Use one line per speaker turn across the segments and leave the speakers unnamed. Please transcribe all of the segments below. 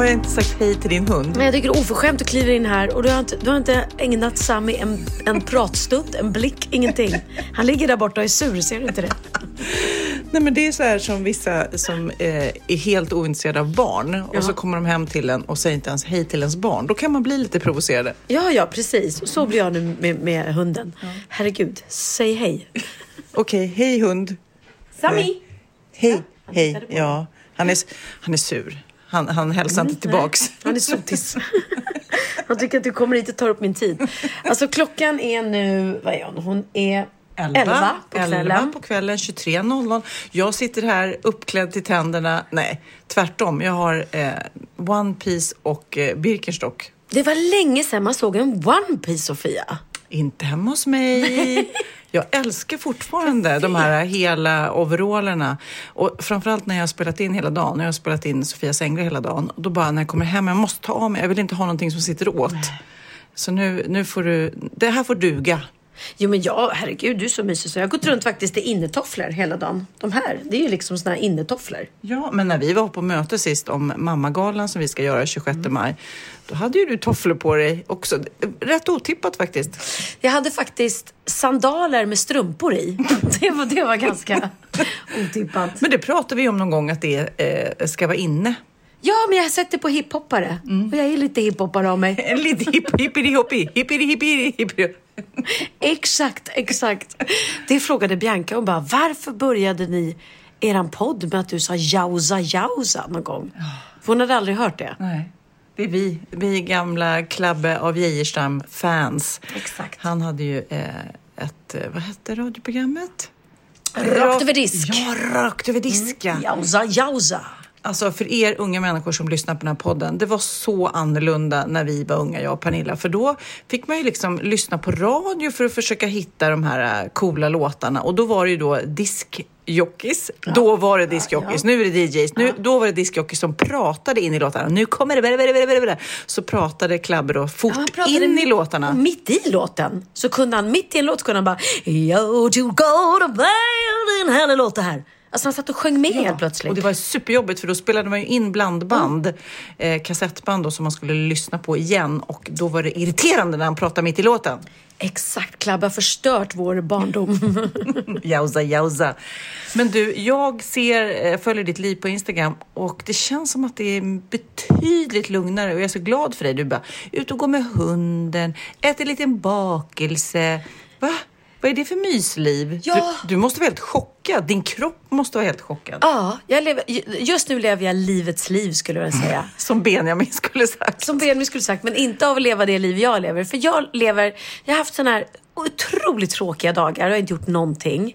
Har jag inte sagt hej till din hund?
Men jag tycker det är oförskämt att kliva in här och du har inte, du har inte ägnat Sami en, en pratstund, en blick, ingenting. Han ligger där borta och är sur, ser du inte det?
Nej men det är så här som vissa som eh, är helt ointresserade av barn och så kommer de hem till en och säger inte ens hej till ens barn. Då kan man bli lite provocerad.
Ja, ja, precis. Och så blir jag nu med, med hunden. Herregud, säg hej.
Okej, hej hund.
Sami!
Hej, hej. Ja, han är, han är sur. Han, han hälsar inte tillbaks.
Han är sotis. Han tycker att du kommer hit och tar upp min tid. Alltså klockan är nu, vad är hon? Hon är 11, på kvällen.
11 på kvällen, 23.00. Jag sitter här uppklädd till tänderna. Nej, tvärtom. Jag har eh, One Piece och eh, Birkenstock.
Det var länge sedan man såg en One Piece, Sofia.
Inte hemma hos mig. Jag älskar fortfarande de här hela overallerna. Och framförallt när jag har spelat in hela dagen. Jag har spelat in Sofias Änglar hela dagen. Och då bara när jag kommer hem, jag måste ta av mig. Jag vill inte ha någonting som sitter åt. Så nu, nu får du, det här får duga.
Jo men ja, herregud, du är så mysig så jag har gått runt faktiskt i innetofflor hela dagen. De här, det är ju liksom såna här innetofflor.
Ja, men när vi var på möte sist om mammagalan som vi ska göra 26 maj, då hade ju du tofflor på dig också. Rätt otippat faktiskt.
Jag hade faktiskt sandaler med strumpor i. Det var, det var ganska otippat.
Men det pratade vi om någon gång att det eh, ska vara inne.
Ja, men jag har sett det på hiphoppare. Och jag är lite hiphoppare av mig.
En liten hipp, hippidi hoppi, hippidi hippidi hippidi.
Exakt, exakt. Det frågade Bianca. Hon bara, varför började ni eran podd med att du sa jausa jausa någon gång? För hon hade aldrig hört det.
Nej. Det är vi, vi gamla Klabbe av Geijerstam-fans.
Exakt.
Han hade ju eh, ett, eh, vad hette radioprogrammet?
Rakt över disk.
Ja, rakt över disk ja.
Jausa jausa.
Alltså för er unga människor som lyssnar på den här podden, det var så annorlunda när vi var unga, jag och Pernilla. För då fick man ju liksom lyssna på radio för att försöka hitta de här äh, coola låtarna. Och då var det ju då diskjockeys. då var det diskjockeys, nu är det DJs. Nu, Då var det diskjockeys som pratade in i låtarna. Nu kommer det, bära, bära, bära, bära. så pratade Klabbe då fort in i låtarna.
Mitt i låten så kunde han, mitt i en låt kunde han bara Yo to go to den här låten här. Alltså han satt och sjöng med helt plötsligt.
Och det var superjobbigt för då spelade man ju in blandband, eh, kassettband då, som man skulle lyssna på igen och då var det irriterande när han pratade mitt i låten.
Exakt, Klabbe har förstört vår barndom.
Jausa, jausa. Men du, jag ser, eh, följer ditt liv på Instagram och det känns som att det är betydligt lugnare och jag är så glad för dig. Du bara ut och går med hunden, äter en liten bakelse. Va? Vad är det för mysliv?
Ja.
Du, du måste vara helt chockad. Din kropp måste vara helt chockad.
ja, jag lever, just nu lever jag livets liv skulle jag säga.
Som Benjamin skulle sagt.
Som Benjamin skulle sagt, men inte av att leva det liv jag lever. För jag lever, jag har haft sådana här otroligt tråkiga dagar och jag har inte gjort någonting.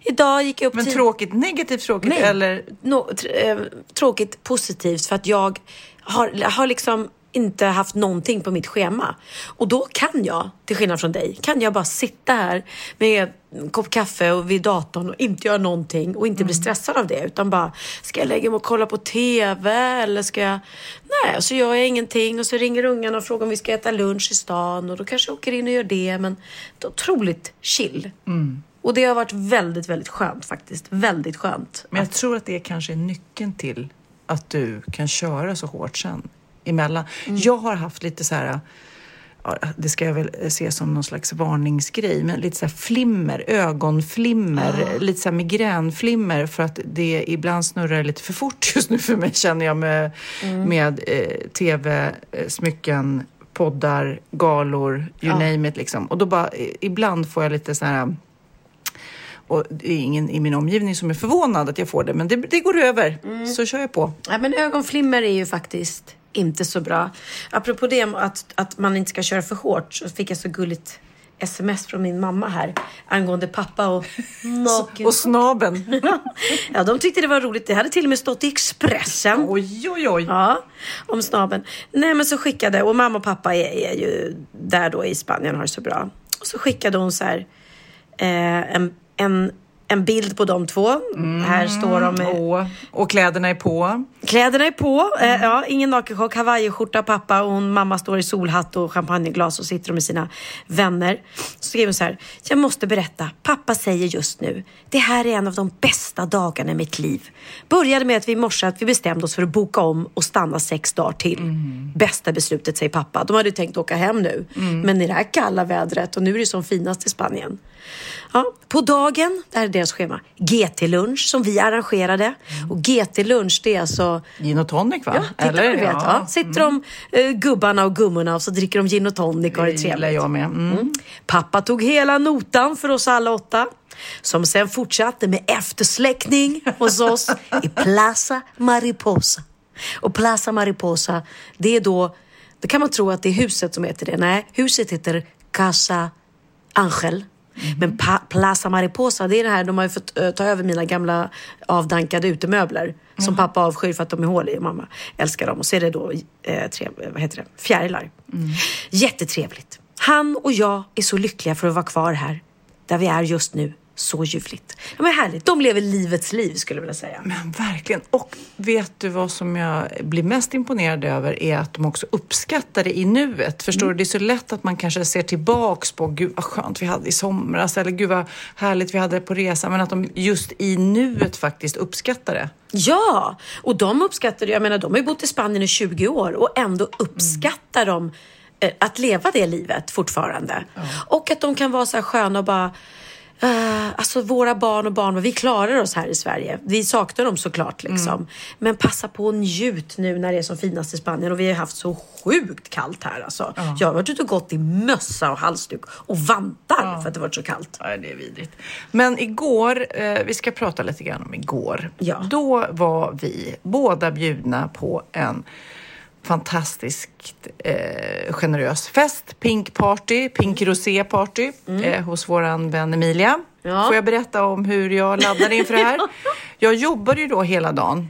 Idag gick jag upp
Men tråkigt, negativt tråkigt
Nej,
eller?
nå- tr- eh, tråkigt positivt för att jag har, har liksom inte haft någonting på mitt schema. Och då kan jag, till skillnad från dig, kan jag bara sitta här med en kopp kaffe och vid datorn och inte göra någonting och inte bli stressad av det. Utan bara, ska jag lägga mig och kolla på TV eller ska jag... Nej, så gör jag ingenting och så ringer ungarna och frågar om vi ska äta lunch i stan och då kanske jag åker in och gör det. Men det är otroligt chill. Och det har varit väldigt, väldigt skönt faktiskt. Väldigt skönt.
Men jag tror att det kanske är nyckeln till att du kan köra så hårt sen emellan.
Mm.
Jag har haft lite så här, ja, det ska jag väl se som någon slags varningsgrej, men lite så här flimmer, ögonflimmer,
Ah.
lite så här migränflimmer för att det ibland snurrar lite för fort just nu för mig känner jag med,
Mm.
med eh, tv, eh, smycken, poddar, galor, you
Ja.
name it liksom. Och då bara, ibland får jag lite så här och det är ingen i min omgivning som är förvånad att jag får det, men det, det går över.
Mm.
Så kör jag på.
Ja, men ögonflimmer är ju faktiskt inte så bra. Apropå det att, att man inte ska köra för hårt så fick jag så gulligt sms från min mamma här angående pappa och naken.
Och snabeln.
ja, de tyckte det var roligt. Det hade till och med stått i Expressen.
oj, oj, oj.
Ja, om snabeln. Nej, men så skickade, och mamma och pappa är, är ju där då i Spanien har det så bra. Och så skickade hon så här eh, en, en, en bild på de två. Här står de med
Åh, och kläderna är på.
Kläderna är på. Eh, ja, ingen nakenchock. Hawaiiskjorta pappa och hon, mamma står i solhatt och champagneglas och sitter med sina vänner. Så skriver hon så här. Jag måste berätta. Pappa säger just nu. Det här är en av de bästa dagarna i mitt liv. Började med att vi i morse att vi bestämde oss för att boka om och stanna sex dagar till. Bästa beslutet säger pappa. De hade tänkt åka hem nu. Men i det här kalla vädret och nu är det som finast i Spanien. Ja, på dagen, det här är deras schema, GT-lunch som vi arrangerade. Och GT-lunch det är alltså
Gin och tonic, va?
Ja, titta du vet. Ja. Sitter de eh, gubbarna och gummorna och så dricker de gin och tonic och har det
Det
trevligt.
jag med. Mm.
Pappa tog hela notan för oss alla åtta. Som sen fortsatte med eftersläckning hos oss i Plaza Mariposa. Och Plaza Mariposa, det är då, då kan man tro att det är huset som heter det. Nej, huset heter Casa Angel. Men pa- Plaza Mariposa, det är det här, de har ju fått eh, ta över mina gamla avdankade utemöbler. Som pappa avskyr för att de är hål i och mamma älskar dem. Och så är det då eh, tre, vad heter det? fjärilar. Jättetrevligt. Han och jag är så lyckliga för att vara kvar här. Där vi är just nu. Så ljuvligt. Ja, men härligt. De lever livets liv skulle jag vilja säga.
Men verkligen. Och vet du vad som jag blir mest imponerad över är att de också uppskattar det i nuet. Förstår du? Det är så lätt att man kanske ser tillbaks på gud vad skönt vi hade i somras eller gud vad härligt vi hade på resan. Men att de just i nuet faktiskt uppskattar det.
Ja, och de uppskattar det. Jag menar, de har ju bott i Spanien i 20 år och ändå uppskattar de eh, att leva det livet fortfarande. Och att de kan vara så här sköna och bara eh, alltså våra barn och barn, vi klarar oss här i Sverige. Vi saknar dem såklart liksom. Men passa på och njut nu när det är som finast i Spanien. Och vi har haft så sjukt kallt här alltså. Jag har varit ute och gått i mössa och halsduk och vantar för att det varit så kallt.
Ja, det är vidrigt. Men igår, eh, vi ska prata lite grann om igår.
Ja.
Då var vi båda bjudna på en fantastiskt eh, generös fest. Pink party, pink rosé party eh, hos våran vän Emilia.
Mm. Ja.
Får jag berätta om hur jag laddade inför det här? Jag jobbade ju då hela dagen.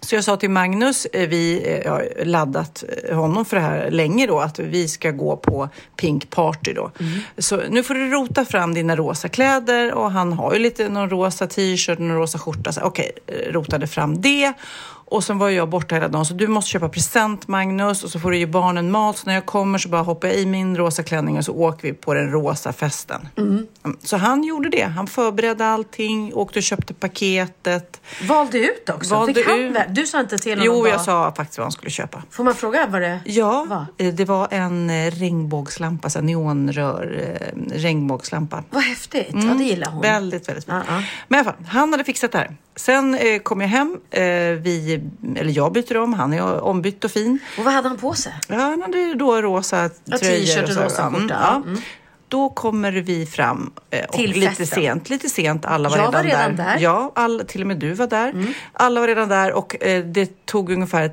Så jag sa till Magnus, eh, vi eh, har laddat eh, honom för det här länge då, att vi ska gå på Pink Party då. Så nu får du rota fram dina rosa kläder och han har ju lite någon rosa t-shirt och någon rosa skjorta. Okej, eh, rotade fram det. Och sen var jag borta hela dagen, så du måste köpa present Magnus och så får du ge barnen mat. Så när jag kommer så bara hoppar jag i min rosa klänning och så åker vi på den rosa festen. Mm. Så han gjorde det. Han förberedde allting, åkte och köpte paketet.
Valde ut också?
Valde
Fick han
ut.
Du sa inte till honom
Jo,
bara-
jag sa faktiskt vad han skulle köpa.
Får man fråga vad det
Ja,
var?
eh, det var en eh, regnbågslampa, så neonrör eh, regnbågslampa.
Vad häftigt. Ja, det gillar hon.
Väldigt, väldigt fint.
Ja, ja.
Men i alla fall, han hade fixat det här. Sen eh, kom jag hem, eh, vi, eller jag byter om, han är ombytt och fin.
Och vad hade han på sig?
Ja, han hade då rosa
Ja,
tröjor.
och
så.
rosa
Mm,
skjorta.
Ja.
Mm.
Då kommer vi fram eh, och
Till
lite
festen.
sent. Lite sent, alla var
Jag
redan,
var redan där. Mm.
Ja, alla, till och med du var där. Alla var redan där och eh, det tog ungefär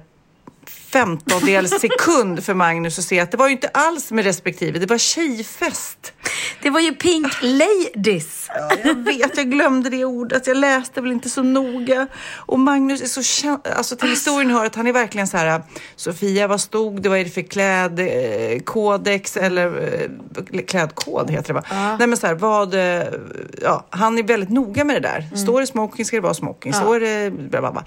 femtondels sekund för Magnus att se att det var ju inte alls med respektive, det var tjejfest.
Det var ju Pink Ladies.
Ja, jag vet, jag glömde det ordet. Jag läste väl inte så noga. Och Magnus är så känd. Alltså till historien hör att han är verkligen så här. Sofia, vad stod det? Vad är det för klädkodex? Eller eh, klädkod heter det va? Nej men så här, vad... eh, Ja, han är väldigt noga med det där. Står det smoking ska det vara smoking. Står det... Bla, bla, bla.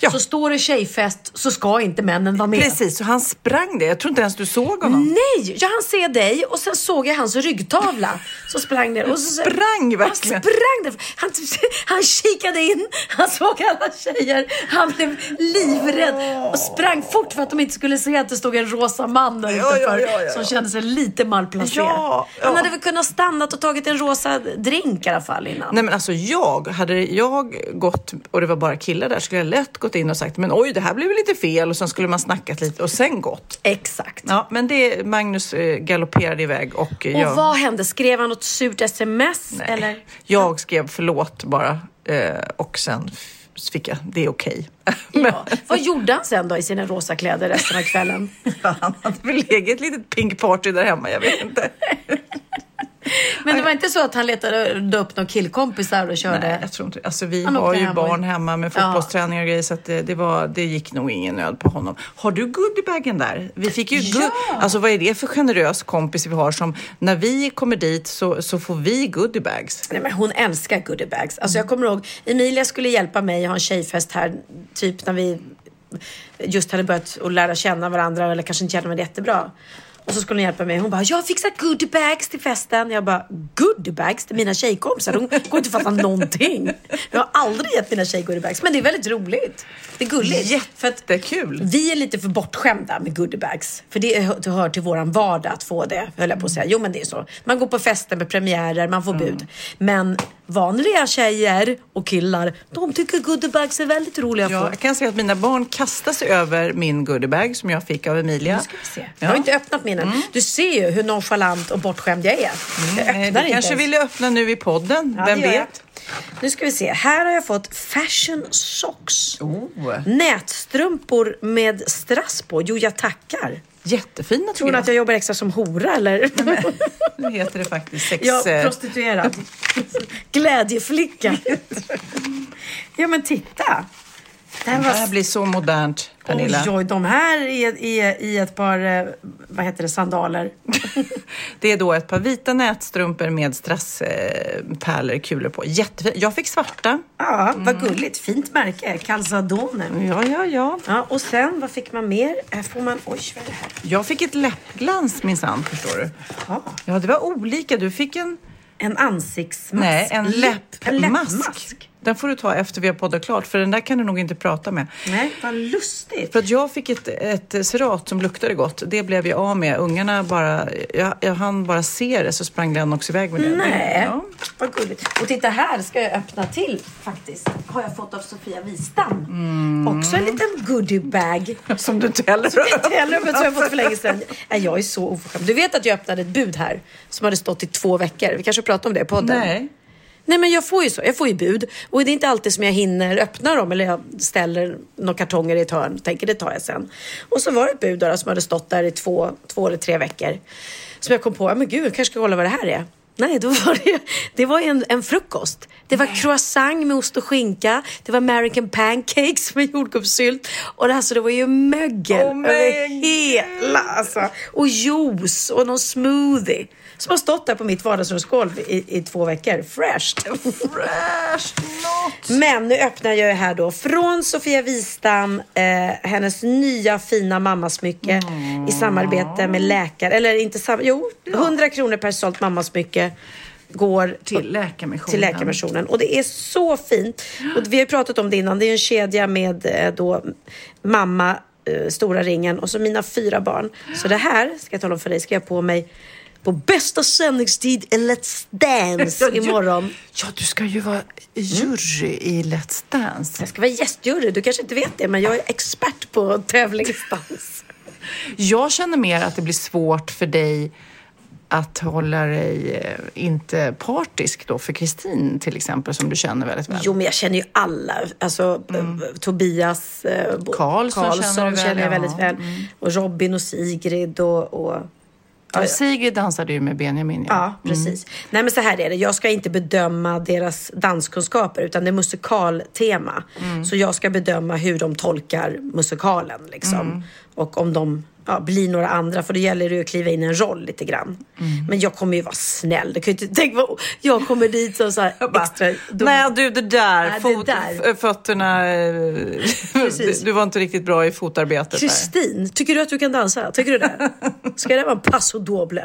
Ja.
Så står det tjejfest så ska inte männen vara med.
Precis, så han sprang det. Jag tror inte ens du såg honom.
Nej, jag hann se dig och sen såg jag hans ryggtavla. Så sprang ner. Och så,
Sprang verkligen?
Han sprang där. Han, han kikade in, han såg alla tjejer. Han blev livrädd och sprang fort för att de inte skulle se att det stod en rosa man där
Ja,
utanför.
ja, ja,
Som kände sig lite malplacerad. Han hade väl kunnat stannat och tagit en rosa drink i alla fall innan.
Nej men alltså jag, hade jag gått och det var bara killar där skulle jag lätt gått in och sagt men oj det här blev lite fel och sen skulle man snackat lite och sen gått.
Exakt.
Ja men det, Magnus eh, galopperade iväg och eh,
Och
jag,
vad hände? Skrev han något surt sms?
nej,
Eller?
jag skrev förlåt bara eh, och sen fick jag, det är okej.
Ja. Vad gjorde han sen då i sina rosa kläder resten av kvällen?
Han hade väl legat ett litet pink party där hemma, jag vet inte.
Men det var inte så att han letade upp några killkompisar och körde?
Nej, jag tror inte Alltså vi
Han
har ju
hem och-
barn hemma med fotbollsträningar och grejer så att det, det, var, det gick nog ingen nöd på honom. Har du goodiebagen där? Vi fick ju
Ja!
Alltså vad är det för generös kompis vi har som när vi kommer dit så, så får vi goodiebags?
Nej, men hon älskar goodiebags. Alltså, jag kommer ihåg, Emilia skulle hjälpa mig att ha en tjejfest här, typ när vi just hade börjat att lära känna varandra eller kanske inte kände varandra jättebra. Och så skulle hon hjälpa mig. Hon bara, jag har fixat goodiebags till festen. Jag bara, goodiebags till mina tjejkompisar? De går inte att fatta någonting. Jag har aldrig gett mina tjejer goodiebags. Men det är väldigt roligt. Det är gulligt. För att
Jättekul!
vi är lite för bortskämda med goodiebags. För det hör- det hör till våran vardag att få det, höll jag på att säga. Jo men det är så. Man går på fester med premiärer, man får bud. Men vanliga tjejer och killar, de tycker goodiebags är väldigt roliga
Ja,
få.
jag kan säga att mina barn kastar sig över min goodiebag som jag fick av Emilia.
Nu ska vi se. Jag
Ja.
har inte öppnat min än. Du ser ju hur nonchalant och bortskämd jag är. Jag
Eh,
öppnar
Du
inte
kanske
ens.
vill öppna nu i podden,
Ja,
vem
jag.
vet?
Nu ska vi se. Här har jag fått fashion socks.
Oh.
Nätstrumpor med strass på. Jo, jag tackar.
Jättefina
Tror
tycker
du
jag.
att jag jobbar extra som hora eller?
Nu heter det faktiskt sex...
Ja,
eh,
prostituerad. Glädjeflicka. ja, men titta. Det här
det här
var...
blir så modernt, Pernilla.
Oj, oj, de här i, i, i ett par, eh, vad heter det, sandaler.
Det är då ett par vita nätstrumpor med strasspärlor, kulor på. Jättefint. Jag fick svarta.
Ja, vad gulligt. Fint märke. Calzadone.
Ja, ja, ja.
Ja, och sen, vad fick man mer? Här får man, oj, vad är det här?
Jag fick ett läppglans minsann, förstår du.
Ja,
Ja, det var olika. Du fick en...
en ansiktsmask.
Nej, en
Läpp- en
läppmask. Den får du ta efter vi har poddat klart, för den där kan du nog inte prata med.
Nej, vad lustigt.
För att jag fick ett, ett cerat som luktade gott. Det blev jag av med. Ungarna bara... Jag, jag hann bara se det så sprang Glenn också iväg med det.
Nej,
Ja.
vad gulligt. Och titta här ska jag öppna till faktiskt. Har jag fått av Sofia Wistam. Också en liten goodiebag.
Som du inte heller har
Inte heller, men som jag fått för länge sedan. Nej, jag är så oförskämd. Du vet att jag öppnade ett bud här som hade stått i två veckor. Vi kanske pratar om det i podden.
Nej.
Nej men jag får ju så, jag får ju bud och det är inte alltid som jag hinner öppna dem eller jag ställer några kartonger i ett hörn och tänker det tar jag sen. Och så var det ett bud då, som hade stått där i två, två eller tre veckor. Som jag kom på, ja men gud, jag kanske ska kolla vad det här är. Nej, då var det, det var en, en frukost. Det var croissant med ost och skinka. Det var American pancakes med jordgubbssylt. Och det, alltså, det var ju mögel
men
över hela. Alltså. Och juice och någon smoothie. Som har stått där på mitt vardagsrumsgolv i, i två veckor. Fresh.
Fresh not.
Men nu öppnar jag här då från Sofia Wistam eh, hennes nya fina mammasmycke i samarbete med läkare, eller inte sam, jo, 100 kronor per sålt mammasmycke går
Till Läkarmissionen.
till Läkarmissionen. Och det är så fint. Och vi har ju pratat om det innan. Det är en kedja med eh, då mamma, eh, stora ringen och så mina fyra barn. Så det här, ska jag tala om för dig, ska jag på mig på bästa sändningstid i Let's Dance imorgon.
Ja, du ska ju vara jury i Let's Dance.
Jag ska vara gästjury. Du kanske inte vet det, men jag är expert på tävlingsdans.
Jag känner mer att det blir svårt för dig att hålla dig eh, inte partisk då för Kristin till exempel som du känner väldigt väl.
Jo, men jag känner ju alla. Alltså, eh, Tobias eh,
Karlsson
Karlsson
känner väl,
känner jag
ja.
väldigt väl. Och Robin och Sigrid och... och
Ja, Sigrid dansade ju med Benjamin.
Ja, precis. Nej, men så här är det. Jag ska inte bedöma deras danskunskaper, utan det är musikaltema. Så jag ska bedöma hur de tolkar musikalen, liksom. Och om de ja, bli några andra för då gäller det att kliva in i en roll lite grann.
Mm.
Men jag kommer ju vara snäll. Du kan ju inte tänka vad jag kommer dit som så här
bara,
extra dum.
Nej du, det där,
Nej, det
fot,
där.
f- fötterna, eh,
Precis.
du, du var inte riktigt bra i fotarbetet där.
Kristin, tycker du att du kan dansa? Tycker du det? Ska det vara en passo doble?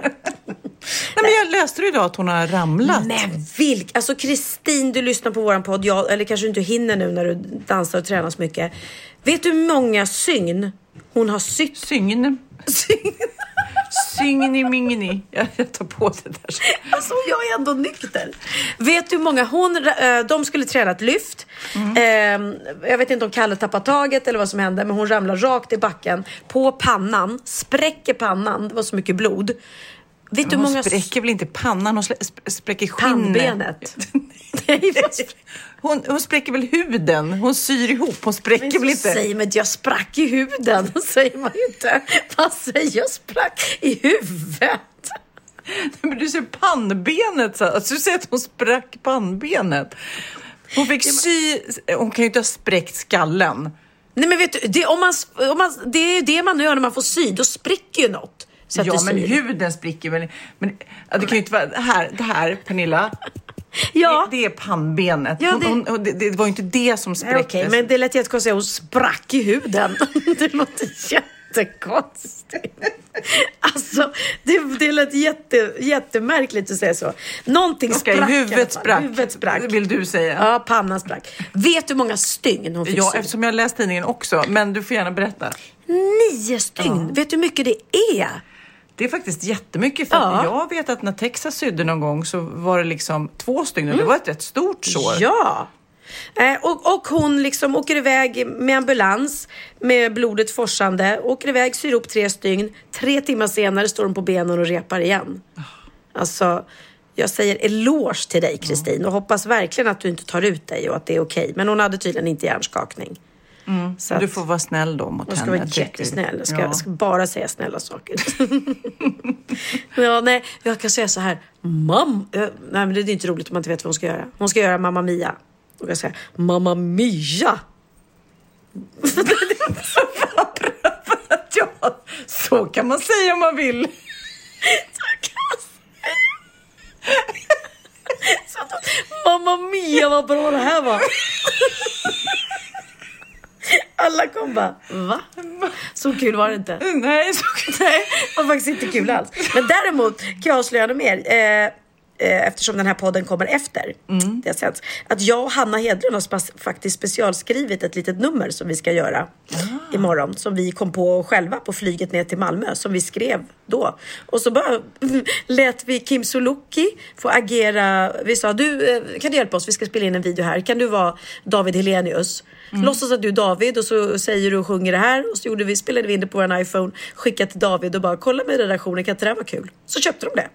Nej, men jag läste ju idag att hon har ramlat.
Men vilk! Alltså Kristin, du lyssnar på våran podd, jag, eller kanske du inte hinner nu när du dansar och tränar så mycket. Vet du hur många sygn hon har sytt?
Sygn. Syngni mingni. Jag, jag tar på det där.
Alltså jag är ändå nykter. Vet du hur många hon, eh, de skulle träna ett lyft. Eh, jag vet inte om Kalle tappade taget eller vad som hände, men hon ramlar rakt i backen på pannan, spräcker pannan, det var så mycket blod. Vet du
Hon
många...
spräcker väl inte pannan, hon spräcker skinnet.
Pannbenet.
Hon, hon spräcker väl huden? Hon syr ihop, hon spräcker väl inte?
säger man inte jag sprack i huden. Då säger man ju inte. Man säger jag sprack i huvudet.
Men du säger pannbenet, så alltså, du säger att hon sprack pannbenet. Hon fick sy, hon kan ju inte ha spräckt skallen.
Nej men vet du, det, om man, om man, det är ju det man gör när man får sy. Då spricker ju något. Så
Ja, men huden spricker väl. Men ja, det kan ju inte vara, det här, det här Pernilla,
Ja.
det, det är pannbenet.
Ja, det-
hon, hon, det, det var ju inte det som spräcktes.
Okej, men det lät jättekonstigt att säga hon sprack i huden. det låter jättekonstigt. Alltså, det, det lät jätte, jättemärkligt att säga så. Någonting
Okej,
sprack
huvudet sprack,
Huvudet sprack.
vill du säga.
Ja, pannan sprack. Vet du hur många stygn hon fick
Ja,
sy?
eftersom jag läst tidningen också. Men du får gärna berätta.
Nio stygn. Vet du hur mycket det är?
Det är faktiskt jättemycket. För
Ja.
jag vet att när Texas sydde någon gång så var det liksom två stygn och det var ett rätt stort sår.
Mm. Ja. Eh, och, och hon liksom åker iväg med ambulans med blodet forsande. Åker iväg, syr ihop tre stygn. Tre timmar senare står hon på benen och repar igen. Alltså, jag säger eloge till dig Kristin och hoppas verkligen att du inte tar ut dig och att det är okej. Men hon hade tydligen inte hjärnskakning. Så
Du får vara snäll då mot
jag ska
henne.
vara jättesnäll. Jag ska,
Ja.
jag ska bara säga snälla saker. ja, nej, jag kan säga så här. Mam... eh, Nej, men det är inte roligt om man inte vet vad hon ska göra. Hon ska göra Mamma Mia. Då kan jag säga Mamma Mia.
ja, så kan man säga om man vill.
Mamma Mia vad bra det här var. Alla kom bara, va? Så kul var det inte.
Nej, så
Nej, det var faktiskt inte kul alls. Men däremot kan jag avslöja något mer. Eh, eh, eftersom den här podden kommer efter det har sänts. Att jag och Hanna Hedlund har faktiskt specialskrivit ett litet nummer som vi ska göra imorgon. Som vi kom på själva på flyget ner till Malmö. Som vi skrev då. Och så bara lät vi Kim Sulocki få agera. Vi sa, du eh, kan du hjälpa oss? Vi ska spela in en video här. Kan du vara David Helenius? Låtsas att du är David och så säger du och sjunger det här. Och så gjorde vi, spelade vi in det på vår iPhone, skickade till David och bara kolla med redaktionen, kan inte det här vara kul? Så köpte de det.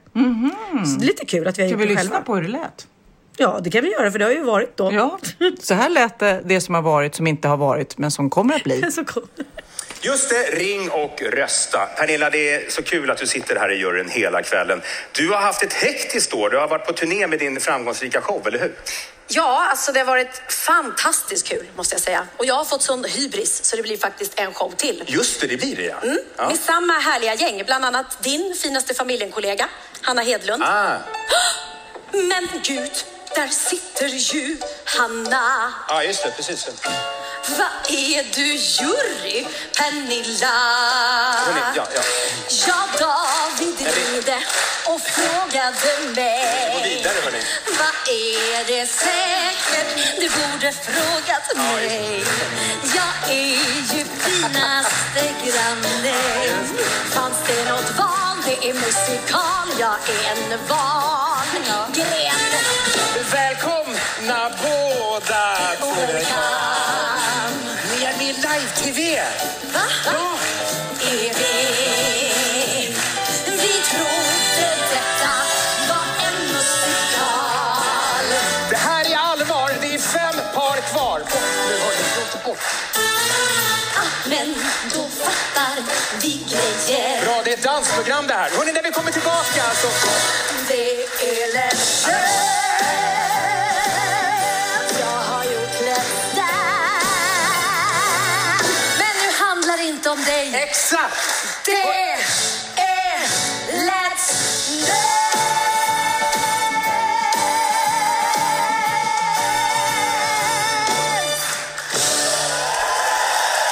Så det är lite kul att vi har
Ska
gjort
vi
det
lyssna
själva.
på hur det lät?
Ja, det kan vi göra för det har ju varit då.
Ja, så här lät det, det som har varit, som inte har varit, men som kommer att bli.
Just det, ring och rösta. Pernilla, det är så kul att du sitter här i juryn hela kvällen. Du har haft ett hektiskt år. Du har varit på turné med din framgångsrika show, eller hur?
Ja, alltså det har varit fantastiskt kul måste jag säga. Och jag har fått sån hybris så det blir faktiskt en show till.
Just det, det blir det ja. ja.
Med samma härliga gäng, bland annat din finaste familjenkollega, Hanna Hedlund.
Ah,
Men gud, där sitter ju Hanna.
ah, just det, precis.
Vad är du jury, Pernilla?
Ja, ja.
Ja, David ringde och frågade mig.
Gå vidare, hörni.
Vad är det säkert du borde frågat mig? Jag är ju finaste grannen. Fanns det något val? Det är musikal. Jag är en van gren.
Välkomna båda två.
Va? Är det? Vi trodde detta var en musikal.
Det här är allvar. Det är fem par kvar. Bort nu, hörni. Låt bort.
Ah, men då fattar vi grejer.
Bra, det är ett dansprogram det här. Hörni, när vi kommer tillbaka så... Exakt!
Det är Let's Dance!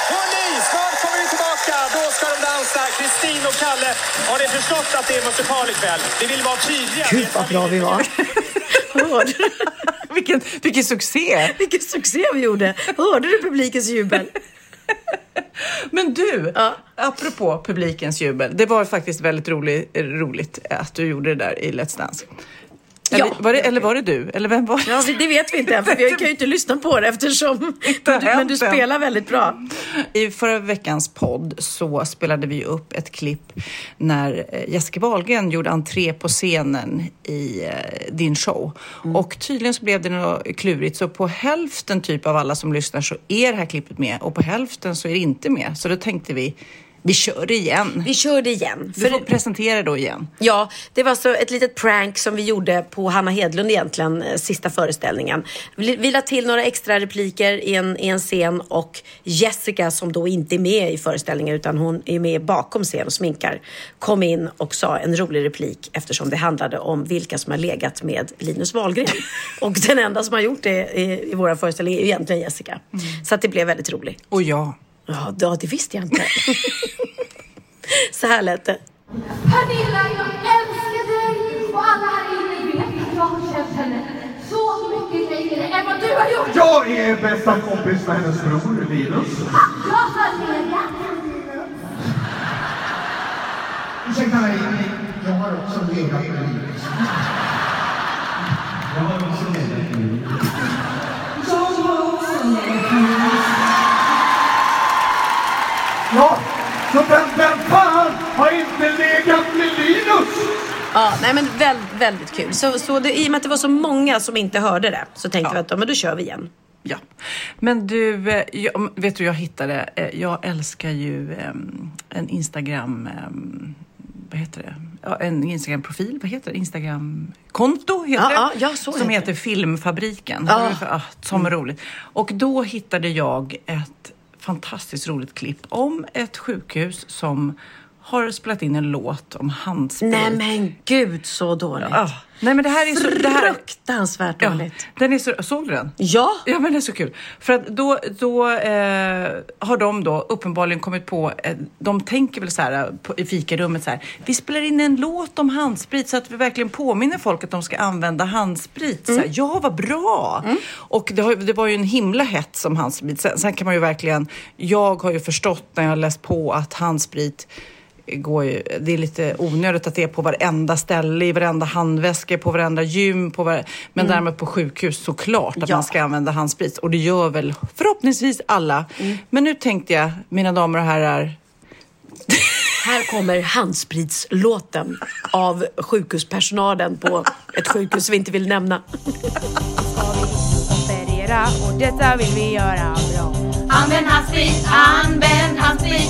Hörrni, snart kommer vi tillbaka. Då ska de dansa. Kristin och Kalle, har ni förstått att det är musikal ikväll? Vi vill vara tydliga.
Gud vad bra vi var. Hörde du?
Vilken, vilken succé!
Vilken succé vi gjorde. Hörde du publikens jubel?
Men du,
Ja.
apropå publikens jubel. Det var faktiskt väldigt roligt, roligt att du gjorde det där i Let's Dance. Eller,
Ja.
var det, eller var det du? Eller vem var det?
Ja, det vet vi inte än, för vi kan ju inte lyssna på det eftersom... Men du, men du spelar väldigt bra.
I förra veckans podd så spelade vi upp ett klipp när eh, Jessica Wahlgren gjorde entré på scenen i eh, din show. Och tydligen så blev det något klurigt. Så på hälften typ av alla som lyssnar så är det här klippet med och på hälften så är det inte med. Så då tänkte vi, vi kör igen.
Vi kör det igen.
Du får presentera då igen.
Ja, det var så ett litet prank som vi gjorde på Hanna Hedlund egentligen, eh, sista föreställningen. Vi, vi la till några extra repliker i en, i en scen och Jessica som då inte är med i föreställningen utan hon är med bakom scen och sminkar, kom in och sa en rolig replik eftersom det handlade om vilka som har legat med Linus Wahlgren. och den enda som har gjort det i, i våra föreställningar är egentligen Jessica. Så att det blev väldigt roligt.
Och ja.
Ja, det, det visste jag inte. så här lät det.
Pernilla, jag älskar dig och alla här inne vet att jag har känt henne så mycket längre än vad du har gjort.
Jag är bästa kompis med hennes bror Linus.
Har legat
Ursäkta mig, jag har också legat med Linus. Jag har också legat Ja, så vem, vem fan har inte legat med Linus?
Ja, nej men väldigt, väldigt kul. Så, så det, I och med att det var så många som inte hörde det så tänkte vi att ja, men då kör vi igen.
Ja. Men du, eh, jag, vet du jag hittade, eh, jag älskar ju em, en Instagram, em, vad heter det? Ja, en Instagram-profil, vad heter det? Instagram-konto heter
Ja,
det.
ja, ja, så
som
heter
heter Filmfabriken.
Ja.
Ah, som är roligt. Och då hittade jag ett fantastiskt roligt klipp om ett sjukhus som har spelat in en låt om handsprit.
Nej men gud så dåligt.
Ah, nej men det här är så... Det här,
Fruktansvärt
ja,
dåligt.
den är så, såg du den?
Ja.
Ja, men det är så kul. För att då, då eh, har de då uppenbarligen kommit på, eh, de tänker väl så här eh, på, i fikarummet så här, vi spelar in en låt om handsprit så att vi verkligen påminner folk att de ska använda handsprit. Så här, ja, vad bra! Och det, har, det var ju en himla hets om handsprit. Sen, sen kan man ju verkligen, jag har ju förstått när jag har läst på att handsprit går ju, det är lite onödigt att det är på varenda ställe, i varenda handväska, på varenda gym, på var, men därmed på sjukhus såklart att
Ja.
man ska använda handsprit. Och det gör väl förhoppningsvis alla. Men nu tänkte jag, mina damer och herrar,
Här kommer handspritslåten av sjukhuspersonalen på ett sjukhus vi inte vill nämna.
operera och detta vill vi göra bra.
Använd handsprit, använd handsprit.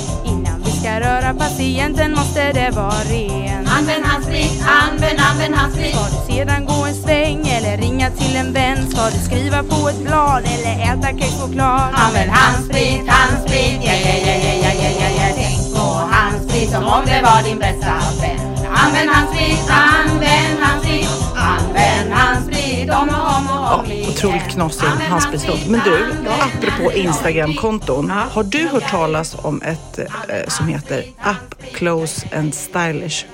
Ska röra patienten måste det vara ren.
Använd handsprit, använd, använd handsprit.
Ska du sedan gå en sväng eller ringa till en vän? Ska du skriva på ett blad eller äta kexchoklad?
Använd handsprit, handsprit, ja, ja, ja, ja, ja, ja, ja, ja. Tänk på handsprit som om det var din bästa vän. Använd handsprit, använd handsprit, använd handsprit
ja, otroligt knasig handspritslåt. Men du, apropå Instagram-konton, har du hört talas om ett eh, som heter Up Close and Stylish?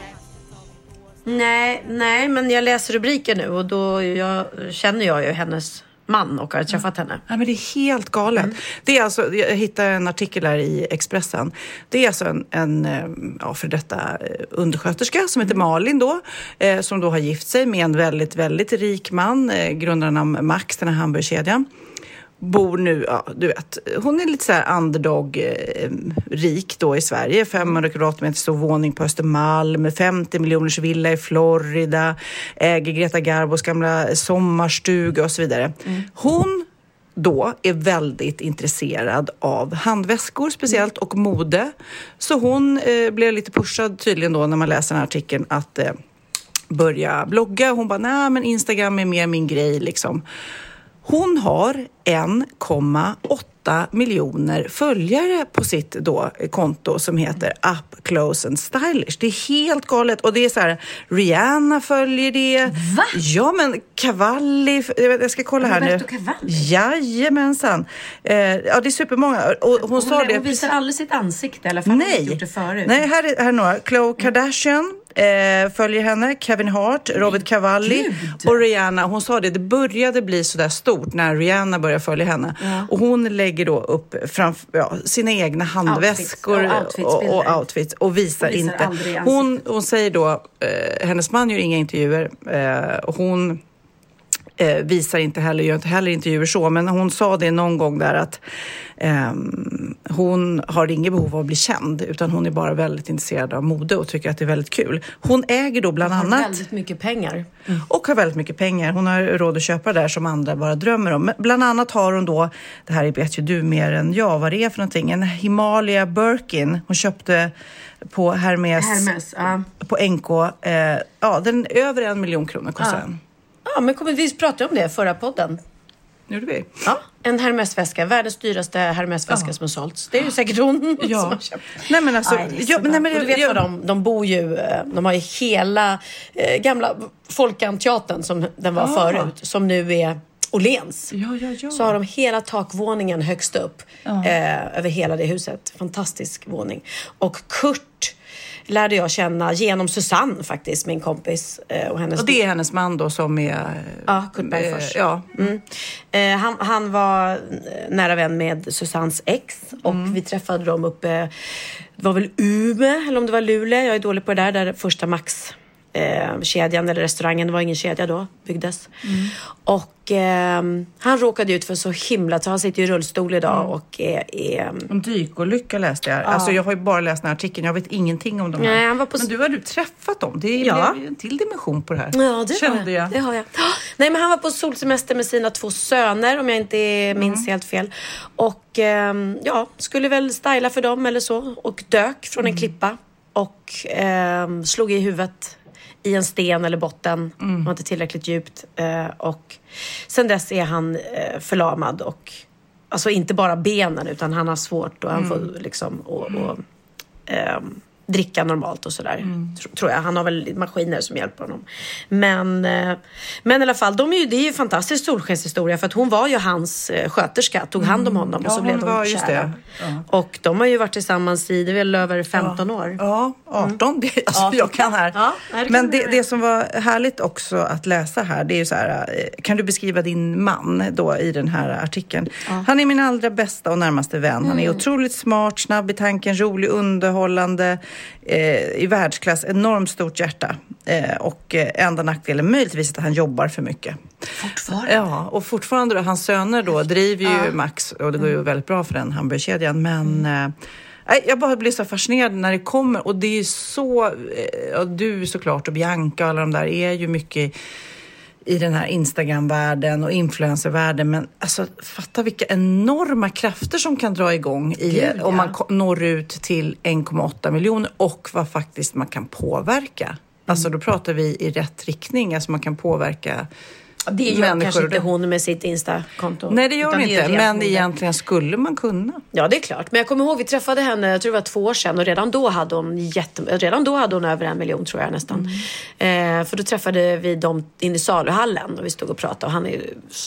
Nej, nej, men jag läser rubriken nu och då jag, känner jag ju hennes man och har träffat henne.
Nej, men det är helt galet. Det är alltså, jag hittade en artikel här i Expressen. Det är alltså en, en eh, ja, för detta eh, undersköterska som heter Malin då, eh, som då har gift sig med en väldigt, väldigt rik man, eh, grundaren av Max, den här hamburgerkedjan. Bor nu, ja du vet, hon är lite så här underdog eh, då i Sverige. 500 kvadratmeter stor våning på Östermalm, 50 miljoners villa i Florida, äger Greta Garbos gamla sommarstuga och så vidare. Hon då är väldigt intresserad av handväskor speciellt och mode. Så hon eh, blev lite pushad tydligen då när man läser den här artikeln att eh, börja blogga. Hon bara, nej men Instagram är mer min grej liksom. Hon har 1,8 miljoner följare på sitt då konto som heter Up Close and Stylish. Det är helt galet. Och det är så här, Rihanna följer det.
Va?
Ja, men Cavalli. Jag ska kolla här nu.
Roberto Cavalli?
Jajamensan. Eh, ja, det är supermånga. Och hon, sa
hon,
det.
hon visar aldrig sitt ansikte, eller har inte
Nej,
gjort det förut.
Nej här, är, här är några. Khloe Kardashian eh, följer henne, Kevin Hart, Robert Cavalli
Gud.
och Rihanna. Hon sa det, det började bli sådär stort när Rihanna började följa henne. Och hon lägger då upp framf- ja, sina egna handväskor
Outfits, ja,
och,
outfitsbilder.
och outfits och visar,
Och visar
inte. Hon, hon säger då, eh, hennes man gör inga intervjuer. Eh, och hon eh, visar inte heller, gör inte heller intervjuer så, men hon sa det någon gång där att ehm, hon har inget behov av att bli känd, utan hon är bara väldigt intresserad av mode och tycker att det är väldigt kul. Hon äger då bland
Har
annat
väldigt mycket pengar.
och har väldigt mycket pengar. Hon har råd att köpa där som andra bara drömmer om. Men bland annat har hon då, det här vet ju du mer än jag vad det är för någonting, en Himalaya Birkin. Hon köpte på Hermes,
Hermes, ja.
på NK. Eh, ja, den över en miljon kronor kostar den.
Ja, men kommer vi prata om det förra podden?
Gjorde vi?
Ja, en Hermesväska, världens dyraste Hermesväska som har sålts. Det är ju säkert hon
Ja.
som har köpt.
Nej men alltså,
Aj,
ja, men, nej, men,
och du vet
jag-
vad de, de bor ju, eh, de har ju hela eh, gamla Folkanteatern som den var
Ah.
förut, som nu är Åhléns.
Ja, ja, ja.
Så har de hela takvåningen högst upp eh, över hela det huset. Fantastisk våning. Och Kurt lärde jag känna genom Susanne faktiskt, min kompis. Eh, och hennes
Och det är hennes man då som är...
Ja, Kurt Bergfors.
eh, Ja.
Mm. Eh, han, han var nära vän med Susannes ex och
Mm.
vi träffade dem uppe, det var väl Umeå eller om det var Luleå, jag är dålig på det där, där första Max eh, kedjan eller restaurangen, det var ingen kedja då, byggdes.
Mm.
Och ehm, han råkade ut för så himla, så han sitter i rullstol idag
Mm.
och är, är
En dykolycka läste jag. Alltså jag har ju bara läst den här artikeln. Jag vet ingenting om de här.
Nej, han var på-
Men du har du träffat dem. Det är
Ja.
en till dimension på det här.
Ja, det
Kände
har
jag.
jag. Det har jag. Nej, men han var på solsemester med sina två söner, om jag inte minns helt fel. Och ehm, ja, skulle väl styla för dem eller så. Och dök från en klippa och ehm, slog i huvudet i en sten eller botten. Det var inte tillräckligt djupt. Eh, och sen dess är han eh, förlamad och alltså inte bara benen utan han har svårt och han får liksom och, och, ehm, dricka normalt och sådär. Tr- Tror jag. Han har väl maskiner som hjälper honom. Men, eh, men i alla fall, de är ju, det är ju en fantastisk solskenshistoria för att hon var ju hans eh, sköterska, tog hand om honom och
Ja,
så blev de
var
kära.
det.
Och de har ju varit tillsammans i, det är väl över 15 år.
Ja, 18. Det, alltså,
Ja,
jag kan här.
Ja, det kan
Men det, det som var härligt också att läsa här, det är ju så här, eh, kan du beskriva din man då i den här artikeln? Han är min allra bästa och närmaste vän. Han är
Mm.
otroligt smart, snabb i tanken, rolig, underhållande, i världsklass, enormt stort hjärta. Eh, och eh, enda nackdelen möjligtvis att han jobbar för mycket.
Fortfarande.
Ja, och fortfarande då, hans söner då driver ju Max och det går ju väldigt bra för den hamburgerkedjan. Men eh, nej, jag bara blir så fascinerad när det kommer och det är så, eh, ja, du såklart och Bianca och alla de där är ju mycket i den här Instagram-världen och influencervärlden. Men alltså, fatta vilka enorma krafter som kan dra igång i,
Gud,
om man
ja.
når ut till 1,8 miljoner och vad faktiskt man kan påverka. Alltså då pratar vi i rätt riktning, alltså man kan påverka
Det gör
människor.
kanske inte hon med sitt Insta-konto.
Nej, det gör hon inte. Men egentligen skulle man kunna.
Ja, det är klart. Men jag kommer ihåg, vi träffade henne, jag tror det var två år sedan och redan då hade hon, jätte, redan då hade hon över en miljon tror jag nästan. Eh, för då träffade vi dem inne i saluhallen och vi stod och pratade och han är,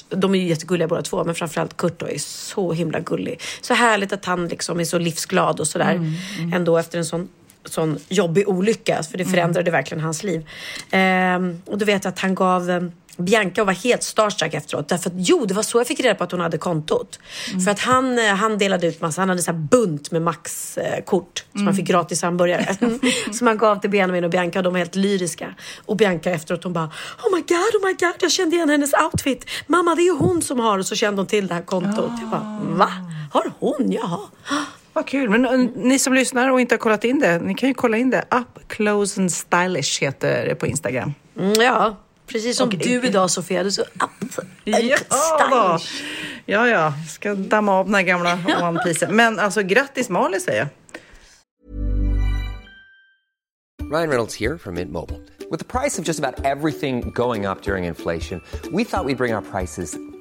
de är ju jättegulliga båda två men framförallt Kurt då är så himla gullig. Så härligt att han liksom är så livsglad och sådär ändå efter en sån sån jobbig olycka, för det förändrade verkligen hans liv. Ehm, och då vet jag att han gav eh, Bianca var helt starstruck efteråt. Därför att, jo, det var så jag fick reda på att hon hade kontot. För att han, eh, han delade ut massa, han hade så här bunt med Max-kort som man fick gratis hamburgare. som han gav till Benjamin och Bianca och de var helt lyriska. Och Bianca efteråt hon bara Oh my god, oh my god, jag kände igen hennes outfit. Mamma, det är ju hon som har och så kände hon till det här kontot. Jag bara, va? Har hon? Jaha.
Vad kul. Men eh, ni som lyssnar och inte har kollat in det, ni kan ju kolla in det. Up Close and Stylish heter det på Instagram.
Mm, ja, precis som
Och-
du idag Sofia. Du är så up,
Ja, ja, ja. Ska damma av den här gamla One Piece. Men alltså grattis Malin säger jag.
Ryan Reynolds here from Mint Mobile. With the price of just about everything going up during inflation, we thought we'd bring our prices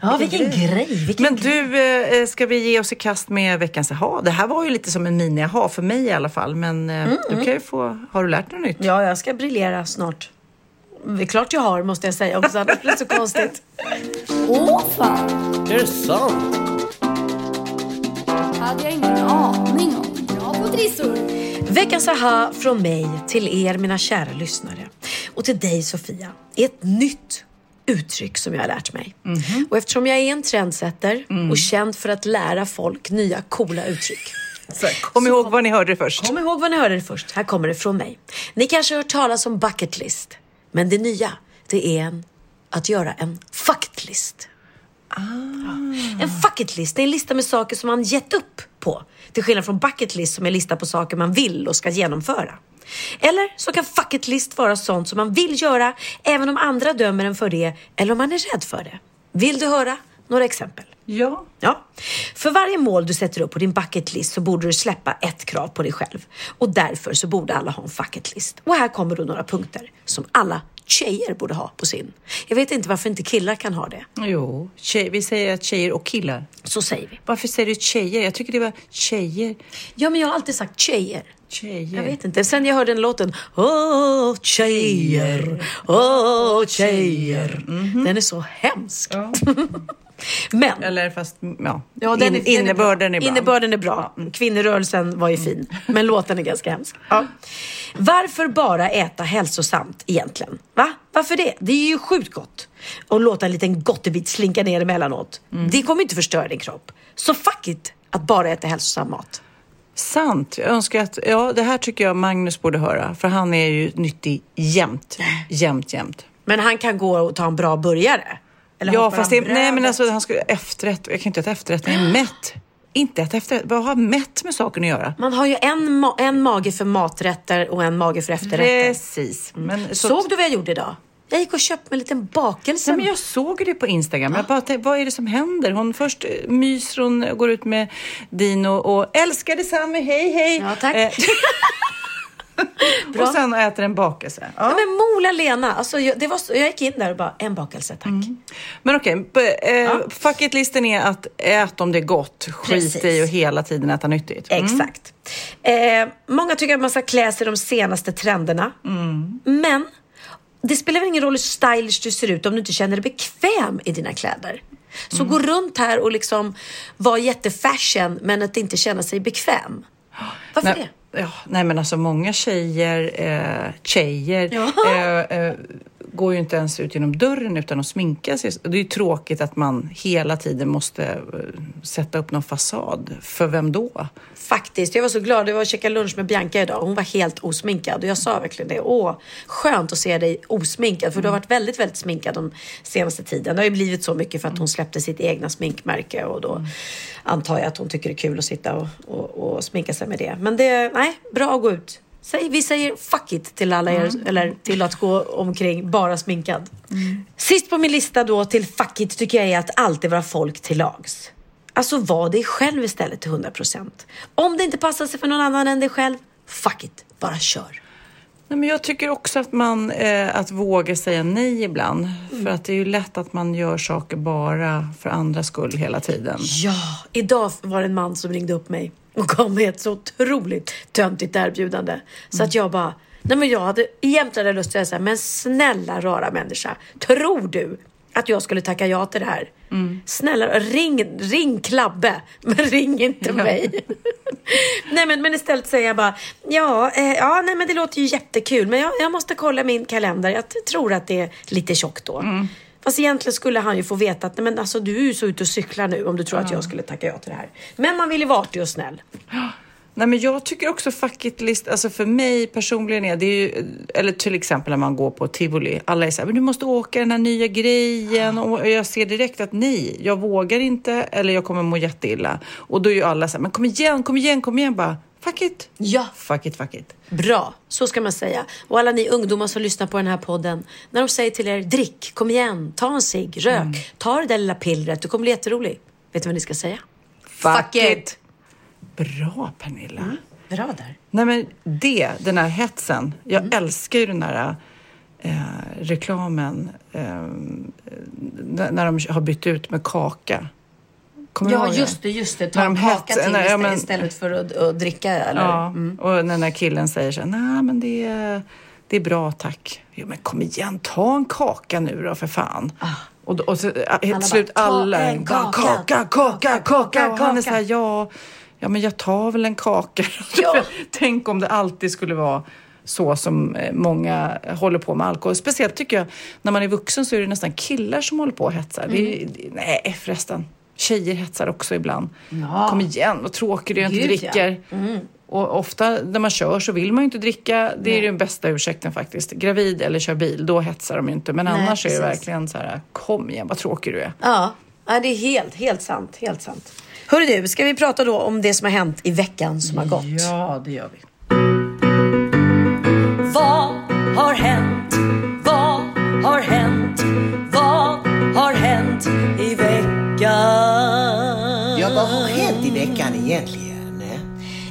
Ja, vilken grej! Vilken
Men du, eh, ska vi ge oss i kast med veckans aha? Det här var ju lite som en mini-aha för mig i alla fall. Men eh,
Mm,
du
mm.
kan ju få... Har du lärt dig något nytt?
Ja, jag ska briljera snart. Det är klart jag har, måste jag säga också. Annars blir det så konstigt.
Åh fan!
Är det sant?
hade jag ingen aning om. Bra på trissor!
Veckans aha från mig till er, mina kära lyssnare.
Och till dig Sofia, är ett nytt uttryck som jag har lärt mig. Och eftersom jag är en trendsetter och känd för att lära folk nya coola uttryck.
Kom ihåg vad ni hörde först.
Kom ihåg vad ni hörde det först. Här kommer det från mig. Ni kanske har hört talas om bucket list. Men det nya, det är en, att göra en fucket list. En fucket list är en lista med saker som man gett upp på. Till skillnad från bucket list som är en lista på saker man vill och ska genomföra. Eller så kan fucket list vara sånt som man vill göra även om andra dömer en för det eller om man är rädd för det. Vill du höra några exempel?
Ja.
Ja. För varje mål du sätter upp på din bucket list så borde du släppa ett krav på dig själv. Och därför så borde alla ha en bucket list. Och här kommer då några punkter som alla tjejer borde ha på sin. Jag vet inte varför inte killar kan ha det.
Jo, tjej, vi säger att tjejer och killar.
Så säger vi.
Varför säger du tjejer? Jag tycker det var tjejer.
Ja, men jag har alltid sagt tjejer.
Tjejer.
Jag vet inte. Sen jag hörde den låten, åh tjejer, åh tjejer. Den är så hemsk. Men.
Eller fast, ja.
Ja, den är,
In- innebörden är bra.
Innebörden är bra. Kvinnorörelsen var ju fin, men låten är ganska hemsk. Ja. Varför bara äta hälsosamt egentligen? Va? Varför det? Det är ju sjukt gott. Och låta en liten gottebit slinka ner emellanåt.
Mm.
Det kommer inte förstöra din kropp. Så fuck it att bara äta hälsosam mat.
Sant. Jag önskar att, ja, det här tycker jag Magnus borde höra. För han är ju nyttig jämt. Jämt, jämt.
Men han kan gå och ta en bra burgare. Eller
ja, fast det, nej men alltså han skulle efterrätt. Jag kan inte äta efterrätt när jag är mätt. Inte äta efterrätt. Vad har mätt med saken att göra?
Man har ju en, ma- en mage för maträtter och en mage för efterrätter.
Precis. Men, så-
Såg du vad jag gjorde idag? Jag gick och köpte mig en liten bakelse.
Nej, men jag såg det på Instagram. Jag bara tänkte, vad är det som händer? Hon först eh, myser hon går ut med Dino och älskar detsamma, hej hej.
Ja, tack.
Eh, och sen äter en bakelse. Ja.
Ja. men Mola Lena, alltså, jag, det var så, jag gick in där och bara, en bakelse tack.
Men okej, b- eh, fuck it-listen är att ät om det är gott. Skit
Precis.
i och hela tiden äta nyttigt. Mm.
Exakt. Eh, många tycker att man ska klä sig de senaste trenderna. Men det spelar väl ingen roll hur stylish du ser ut om du inte känner dig bekväm i dina kläder. Så gå runt här och liksom vara jättefashion men att inte känna sig bekväm. Varför
nej,
det?
Ja, nej men alltså många tjejer, eh, tjejer
Ja.
eh, eh, går ju inte ens ut genom dörren utan att sminka sig. Det är ju tråkigt att man hela tiden måste eh, sätta upp någon fasad. För vem då?
Faktiskt, jag var så glad. Jag var och käkade lunch med Bianca idag. Hon var helt osminkad och jag sa verkligen det. Åh, skönt att se dig osminkad. För du har varit väldigt, väldigt sminkad de senaste tiden. Det har ju blivit så mycket för att hon släppte sitt egna sminkmärke och då antar jag att hon tycker det är kul att sitta och, och, och sminka sig med det. Men det, nej, bra att gå ut. Säg, vi säger fuck it till alla er, eller till att gå omkring bara sminkad. Sist på min lista då till fuck it tycker jag är att alltid vara folk till lags. Alltså var dig själv istället till 100%. Om det inte passar sig för någon annan än dig själv, fuck it, bara kör.
Nej, men jag tycker också att man eh, att våga säga nej ibland.
Mm.
För att det är ju lätt att man gör saker bara för andras skull hela tiden.
Ja, idag var det en man som ringde upp mig och gav mig ett så otroligt töntigt erbjudande. Så att jag bara, nej men jag hade egentligen hade lust att säga men snälla rara människa, tror du att jag skulle tacka ja till det här? Snälla, ring, ring Klabbe, men ring inte mig. nej men, men istället säger jag bara, ja, eh, ja nej men det låter ju jättekul, men jag, jag måste kolla min kalender. Jag tror att det är lite tjockt då. Fast egentligen skulle han ju få veta att nej, men alltså, du är ju så ute och cyklar nu om du tror att jag skulle tacka ja till det här. Men man vill ju vara artig och snäll.
Nej, men jag tycker också fuck it list, alltså för mig personligen är det ju, eller till exempel när man går på tivoli, alla är så här, men du måste åka den här nya grejen och jag ser direkt att nej, jag vågar inte eller jag kommer må jätteilla. Och då är ju alla så här, men kom igen, kom igen, kom igen bara, fuck it.
Ja.
Fuck it, fuck it.
Bra, så ska man säga. Och alla ni ungdomar som lyssnar på den här podden, när de säger till er drick, kom igen, ta en cigg, rök, ta det där lilla pillret, du kommer bli jätterolig. Vet du vad ni ska säga?
Fuck it. Bra Pernilla.
Bra där.
Nej men det, den här hetsen. Jag älskar ju den där eh, reklamen eh, när de har bytt ut med kaka. Kommer
Ja, just det, just det. Ta en kaka till
nej,
istället,
men-
istället för att, att dricka eller?
Ja,
Mm.
och när den här killen säger så här, nej men det är, det är bra tack. Jo men kom igen, ta en kaka nu då för fan. Och, då- och så, äh, till
bara,
slut
"Ta
alla,
en
bara,
kaka,
kaka, kaka, kaka. Och han är
kaka."
så här, ja, ja men jag tar väl en kaka.
Ja.
Tänk om det alltid skulle vara så som eh, många håller på med alkohol. Speciellt tycker jag, när man är vuxen så är det nästan killar som håller på och hetsar. Är, det- nej förresten, tjejer hetsar också ibland.
Ja.
Kom igen, vad tråkig du är, jag inte
Gud, ja.
dricker. Och ofta när man kör så vill man ju inte dricka. Det är den bästa ursäkten faktiskt. Gravid eller kör bil, då hetsar de ju inte. Men
Nej,
annars är det
precis.
verkligen så här, kom igen vad tråkig du är.
Ja, ja det är helt, helt sant. Helt sant. Hörru du, ska vi prata då om det som har hänt i veckan som har gått?
Ja, det gör vi.
Vad har hänt? Vad har hänt? Vad har hänt i veckan
egentligen?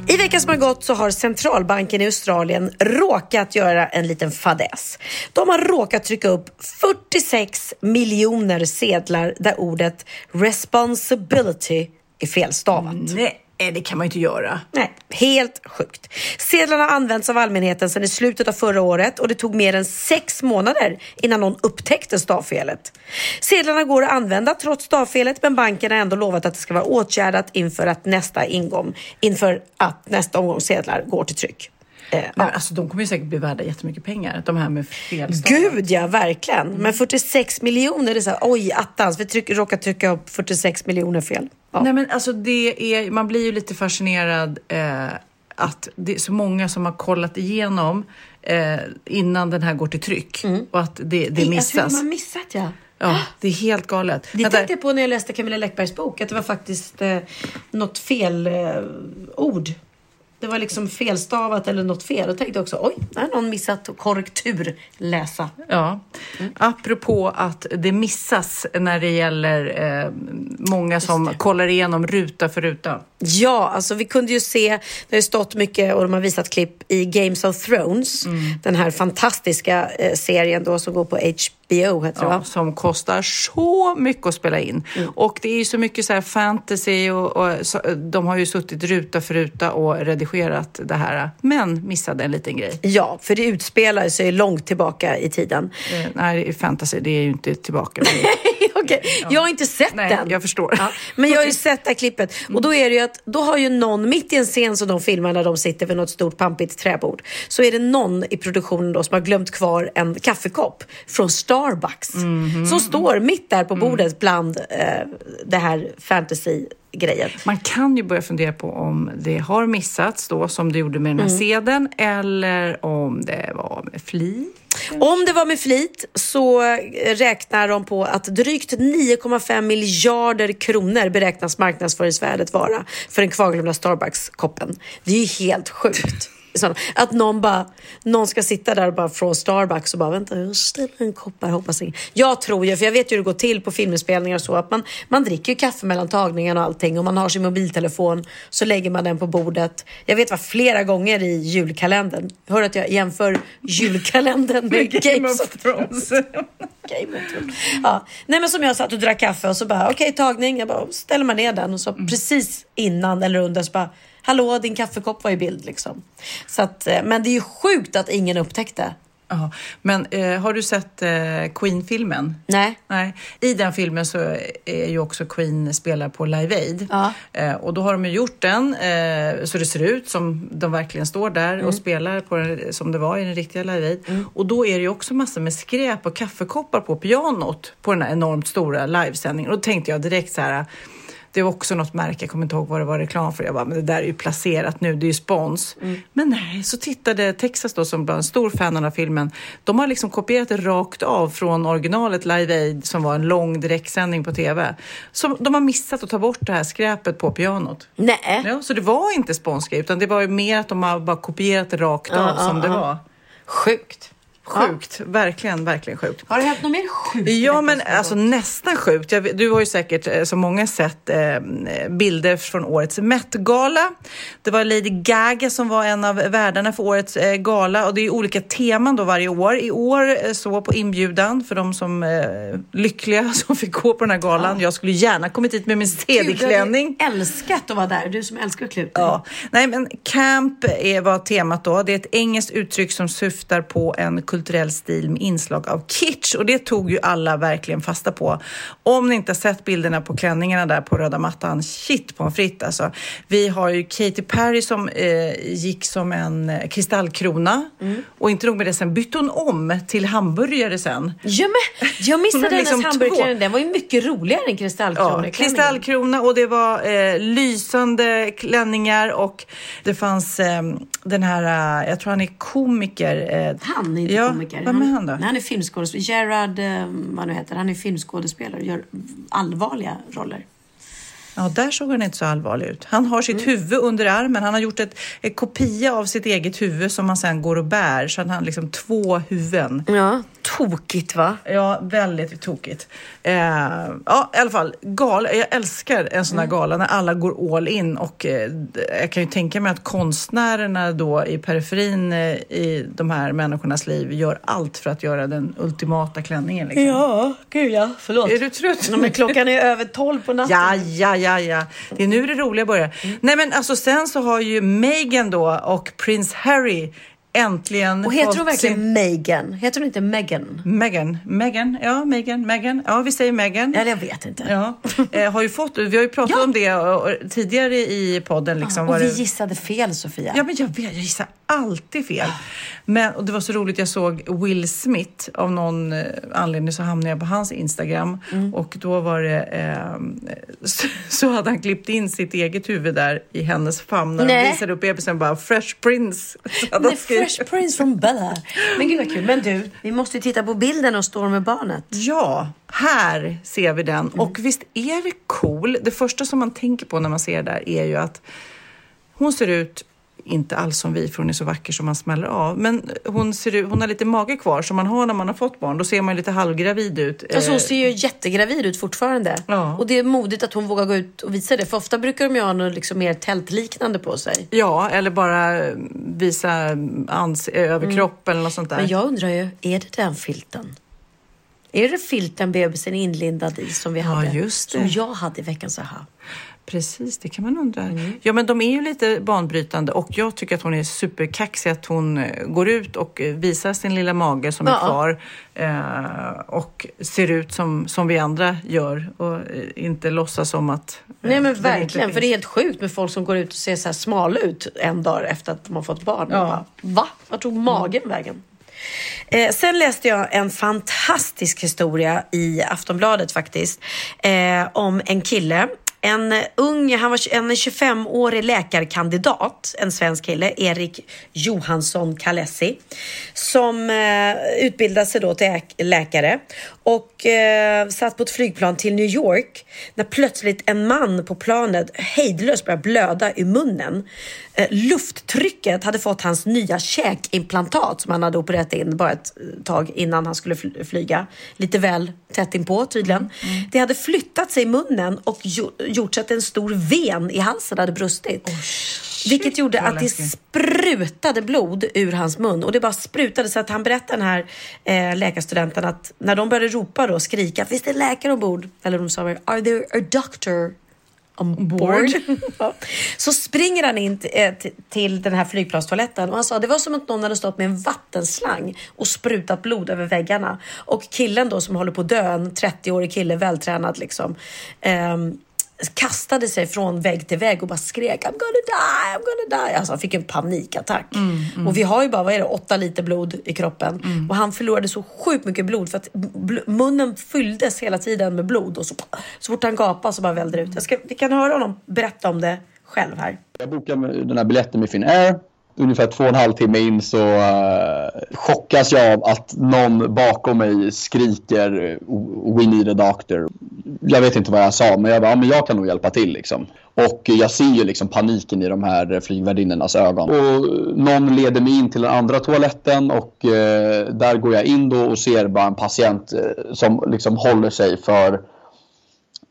I veckan som har gått så har centralbanken i Australien råkat göra en liten fadäs. De har råkat trycka upp 46 miljoner sedlar där ordet responsibility är felstavat.
Nej, Eh, det kan man ju inte göra.
Nej, helt sjukt. Sedlarna har använts av allmänheten sedan i slutet av förra året och det tog mer än sex månader innan någon upptäckte stavfelet. Sedlarna går att använda trots stavfelet men banken har ändå lovat att det ska vara åtgärdat inför att nästa ingång, inför att nästa omgång sedlar går till tryck. Eh,
Men alltså, de kommer ju säkert bli värda jättemycket pengar, de här med felstavat.
Gud ja, verkligen. Men 46 miljoner, det är så här, oj attans, vi tryck, råkar trycka upp 46 miljoner fel. Ja.
Nej men alltså det är, man blir ju lite fascinerad eh, att det är så många som har kollat igenom eh, innan den här går till tryck och att det, det
Jag tror
missas.
man missat ja.
Ja, det är helt galet.
Det
Vänta,
tänkte jag på när jag läste Camilla Läckbergs bok, att det var faktiskt eh, något fel eh, ord. Det var liksom felstavat eller något fel. Då tänkte också, oj, där har någon missat korrektur läsa.
Ja, apropå att det missas när det gäller eh, många som kollar igenom ruta för ruta.
Ja, alltså vi kunde ju se, det har ju stått mycket och de har visat klipp i Games of Thrones. Den här fantastiska eh, serien då som går på HBO, heter det
Ja, som kostar så mycket att spela in. Och det är ju så mycket så fantasy och, och så, de har ju suttit ruta för ruta och redigerat det här. Men missade en liten grej.
Ja, för det utspelar sig långt tillbaka i tiden.
Eh, nej, fantasy, det är ju inte tillbaka.
Okej, Jag har inte sett
Nej,
den.
jag förstår.
Ja, men jag har ju sett det här klippet. Och då är det ju att, då har ju någon, mitt i en scen som de filmar när de sitter vid något stort pampigt träbord, så är det någon i produktionen då som har glömt kvar en kaffekopp från Starbucks. Som står mitt där på bordet bland eh, det här fantasy-grejen.
Man kan ju börja fundera på om det har missats då, som det gjorde med den här
Mm.
sedeln, eller om det var med flit.
Om det var med flit så räknar de på att drygt 9,5 miljarder kronor beräknas marknadsföringsvärdet vara för den kvarglömda Starbucks-koppen. Det är ju helt sjukt. Att någon, bara, någon ska sitta där och bara från Starbucks och bara vänta, jag ställer en kopp här, hoppas ingen. Jag tror ju, för jag vet ju hur det går till på filminspelningar och så, att man, man dricker kaffe mellan tagningarna och allting och man har sin mobiltelefon så lägger man den på bordet. Jag vet vad flera gånger i julkalendern, hör att jag jämför julkalendern med Game of Thrones. Game of Thrones. Ja. Nej men som jag satt och drack kaffe och så bara okej tagning, jag bara ställer man ner den och så precis innan eller under så bara hallå din kaffekopp var i bild liksom. Så att, eh, men det är ju sjukt att ingen upptäckte.
Ja, men eh, har du sett eh, Queen-filmen?
Nej.
Nej. I den filmen så är ju också Queen spelar på Live Aid.
Ja.
Eh, och då har de ju gjort den eh, så det ser ut som de verkligen står där
Mm.
och spelar på den, som det var i den riktiga Live Aid. Och då är det ju också massor med skräp och kaffekoppar på pianot på den här enormt stora livesändningen. Och då tänkte jag direkt så här det var också något märke, jag kommer inte ihåg vad det var reklam för. Jag bara, men det där är ju placerat nu, det är ju spons. Men nej, så tittade Texas då som var en stor fan av filmen. De har liksom kopierat det rakt av från originalet Live Aid som var en lång direktsändning på tv. Så de har missat att ta bort det här skräpet på pianot.
Nej.
Ja, så det var inte sponsgrej utan det var ju mer att de har bara kopierat det rakt av
Ja,
som
ja,
det var.
Sjukt.
Sjukt, verkligen, verkligen sjukt.
Har det hänt något mer sjukt?
Ja, men alltså nästan sjukt. Jag, du har ju säkert eh, som många sett eh, bilder från årets Met-gala. Det var Lady Gaga som var en av värdarna för årets eh, gala och det är olika teman då varje år. I år eh, så på inbjudan för de som eh, lyckliga som fick gå på den här galan. Jag skulle gärna kommit hit med min CD-klänning.
Hade älskat att vara där. Du som älskar dig.
Ja, nej men camp är, var temat då. Det är ett engelskt uttryck som syftar på en kulturell stil med inslag av kitsch och det tog ju alla verkligen fasta på. Om ni inte har sett bilderna på klänningarna där på röda mattan, shit på en fritt alltså. Vi har ju Katy Perry som eh, gick som en eh, kristallkrona och inte nog med det, sen bytte hon om till hamburgare sen.
Ja, men, jag missade
liksom
hennes hamburgerklänning.
två-
Den var ju mycket roligare än
Ja,
kristallkroneklänningen.
kristallkrona och det var eh, lysande klänningar och det fanns eh, den här, eh, jag tror han är komiker. Eh,
Han inte
ja,
komiker.
Vem är han då?
Nej, han är filmskådespelare. Gerard, eh, vad nu heter, han är filmskådespelare och gör allvarliga roller.
Ja, där såg han inte så allvarlig ut. Han har
Mm.
sitt huvud under armen. Han har gjort ett, ett kopia av sitt eget huvud som han sen går och bär. Så han har liksom två huvuden.
Ja, tokigt va?
Ja, väldigt tokigt. Eh, ja, i alla fall, gal. Jag älskar en sån här
Mm.
gala när alla går all in och eh, jag kan ju tänka mig att konstnärerna då i periferin eh, i de här människornas liv gör allt för att göra den ultimata klänningen. Liksom.
Ja, gud ja. Förlåt.
Är du trött?
Men klockan är över tolv på natten.
Ja, ja, ja, ja. Det är nu det roliga börjar. Nej, men alltså sen så har ju Meghan då och prins Harry äntligen
Och heter hon verkligen
sin-
Megan? Heter hon inte Megan?
Meghan, Meghan, ja, Meghan, Meghan. Ja, vi säger Meghan.
Eller jag vet inte.
Ja, eh, har ju fått, vi har ju pratat om det och, och, tidigare i podden. Liksom,
och
var
vi
det-
gissade fel Sofia.
Ja, men jag vet, jag gissar alltid fel. Men, och det var så roligt, jag såg Will Smith, av någon eh, anledning så hamnade jag på hans Instagram
Mm.
och då var det, eh, så, så hade han klippt in sitt eget huvud där i hennes famn när de visade upp bebisen bara Fresh Prince.
Fresh Prince from Bella. Men gud vad kul. Men du, vi måste ju titta på bilden och står med barnet.
Ja, här ser vi den. Och visst är det cool? Det första som man tänker på när man ser det där är ju att hon ser ut inte alls som vi, för hon är så vacker som man smäller av. Men hon, ser hon har lite mage kvar som man har när man har fått barn. Då ser man lite halvgravid ut.
Alltså hon
Eh,
ser ju jättegravid ut fortfarande.
Ja.
Och det är modigt att hon vågar gå ut och visa det. För ofta brukar de ju ha något liksom mer tältliknande på sig.
Ja, eller bara visa ans överkropp eller något sånt där.
Men jag undrar ju, är det den filten? Är det filten bebisen är inlindad i som vi hade?
just
Som
det.
jag hade i veckans aha.
Precis, det kan man undra.
Mm.
Ja, men de är ju lite banbrytande och jag tycker att hon är superkaxig att hon eh, går ut och eh, visar sin lilla mage som är
Ja.
kvar eh, och ser ut som, som vi andra gör och eh, inte låtsas som att eh,
Nej men verkligen, för det är helt sjukt med folk som går ut och ser så här smala ut en dag efter att de har fått barn.
Ja.
Bara, Va? Vart tog magen vägen? Eh, sen läste jag en fantastisk historia i Aftonbladet faktiskt. Eh, om en kille. En ung, han var en 25-årig läkarkandidat, en svensk kille, Erik Johansson Kalessi, som eh, utbildade sig då till äk- läkare och eh, satt på ett flygplan till New York när plötsligt en man på planet hejdlöst började blöda i munnen. Eh, lufttrycket hade fått hans nya käkimplantat som han hade opererat in bara ett eh, tag innan han skulle fly- flyga. Lite väl tätt inpå tydligen. Det hade flyttat sig i munnen och gjort så att en stor ven i halsen hade brustit. Vilket gjorde att det sprutade blod ur hans mun och det bara sprutade så att han berättade den här eh, läkarstudenten att när de började ropa då skrika finns det en läkare ombord? Eller de sa are there a doctor? Ja. så springer han in eh, till den här flygplanstoaletten och han sa det var som att någon hade stått med en vattenslang och sprutat blod över väggarna och killen då som håller på att dö, en 30-årig kille, vältränad liksom ehm, kastade sig från vägg till vägg och bara skrek I'm gonna die, I'm gonna die. Alltså han fick en panikattack. Och vi har ju bara, vad är det, åtta liter blod i kroppen. Och han förlorade så sjukt mycket blod för att bl- munnen fylldes hela tiden med blod och så, så fort han gapade så bara vällde det ut. Jag ska, vi kan höra honom berätta om det själv här.
Jag bokade den här biljetten med Finnair. Ungefär två och en halv timme in så uh, chockas jag av att någon bakom mig skriker oh, We need a doctor. Jag vet inte vad jag sa men jag bara, ja, men jag kan nog hjälpa till liksom. Och jag ser ju liksom paniken i de här flygvärdinnornas ögon. Och någon leder mig in till den andra toaletten och uh, där går jag in då och ser bara en patient eh, som liksom håller sig för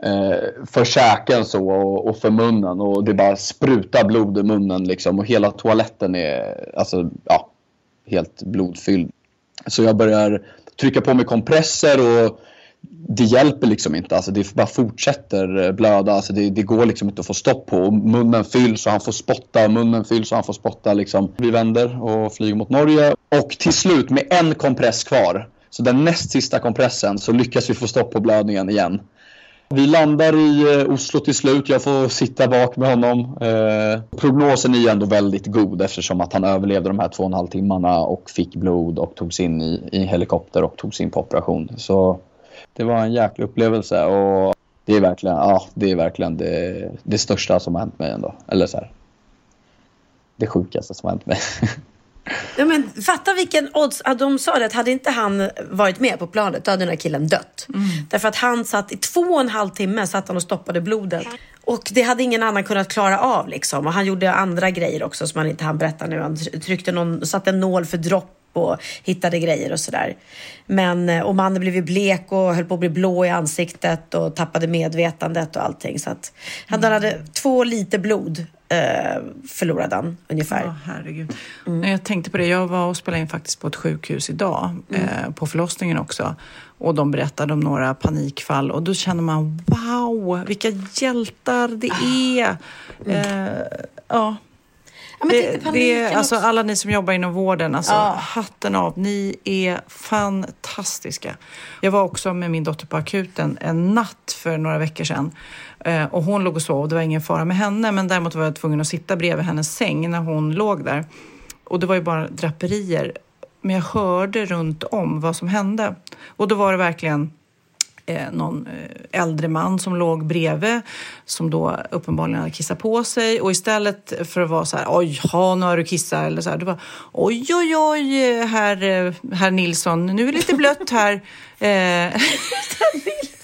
eh, för käken så och, och för munnen och det bara sprutar blod i munnen liksom och hela toaletten är alltså ja, helt blodfylld. Så jag börjar trycka på mig kompresser och det hjälper liksom inte. Alltså det bara fortsätter eh, blöda. Alltså det, det går liksom inte att få stopp på. Och munnen fylls och han får spotta. Munnen fylls och han får spotta. Liksom. Vi vänder och flyger mot Norge. Och till slut med en kompress kvar, så den näst sista kompressen, så lyckas vi få stopp på blödningen igen. Vi landar i eh, Oslo till slut. Jag får sitta bak med honom. Eh, prognosen är ju ändå väldigt god eftersom att han överlevde de här två och en halv timmarna och fick blod och togs in i, i helikopter och togs in på operation. Så det var en jäkla upplevelse och det är verkligen, ja, det, är verkligen det, det största som har hänt mig ändå. Eller så här, det sjukaste som har hänt mig.
Ja, men fatta vilken odds. De sa det att hade inte han varit med på planet då hade den här killen dött. Därför att han satt i två och en halv timme satt han och stoppade blodet. Och det hade ingen annan kunnat klara av liksom. Och han gjorde andra grejer också som han inte han berätta nu. Han tryckte någon, satte en nål för dropp och hittade grejer och sådär. Men, eh, och mannen blev ju blek och höll på att bli blå i ansiktet och tappade medvetandet och allting. Så att han hade två liter blod förlorade han ungefär.
Ja, herregud. Nej, Jag tänkte på det, jag var och spelade in faktiskt på ett sjukhus idag, eh, på förlossningen också. Och de berättade om några panikfall och då känner man wow, vilka hjältar det är. Eh, ja.
men
det,
tänk dig
det,
paniken
alltså, alla ni som jobbar inom vården, alltså,
Ja.
hatten av. Ni är fantastiska. Jag var också med min dotter på akuten en natt för några veckor sedan. Eh, och hon låg och sov, det var ingen fara med henne. Men däremot var jag tvungen att sitta bredvid hennes säng när hon låg där. Och det var ju bara draperier. Men jag hörde runt om vad som hände. Och då var det verkligen eh, någon eh, äldre man som låg bredvid som då uppenbarligen hade kissat på sig och istället för att vara så här oj, ha, nu har du kissat eller så här, det var oj, oj, oj, eh, herr, herr Nilsson, nu är det lite blött här. Eh,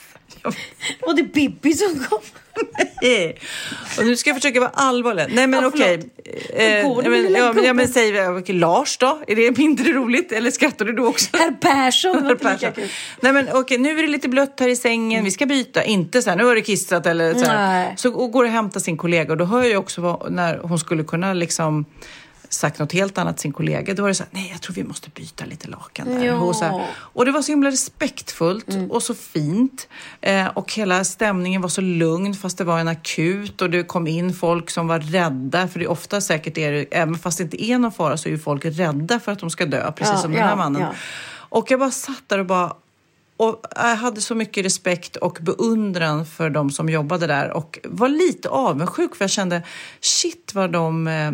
Och det Bibi som kom.
och nu ska jag försöka vara allvarlig. Nej men
Ja,
okej.
förlåt.
Eh, ja, men, ja, men, ja, men
gubben?
säg okej, Lars då? Är det mindre roligt eller skrattar du då också?
Herr Persson var
Herr Persson. Nej men okej, nu är det lite blött här i sängen, vi ska byta. Inte så här, nu har du kissat eller så här.
Nej.
Så och går och hämtar sin kollega och då hör jag också vad, när hon skulle kunna liksom sagt något helt annat till sin kollega. Då var det så här, nej jag tror vi måste byta lite lakan där.
Ja.
Och, så här, och det var så himla respektfullt och så fint. Eh, och hela stämningen var så lugn fast det var en akut och det kom in folk som var rädda. För det är ofta säkert är det, även fast det inte är någon fara så är ju folk rädda för att de ska dö. Precis
Ja,
som den här
ja,
mannen. Och jag bara satt där och bara och jag hade så mycket respekt och beundran för de som jobbade där och var lite avundsjuk för jag kände shit vad de eh,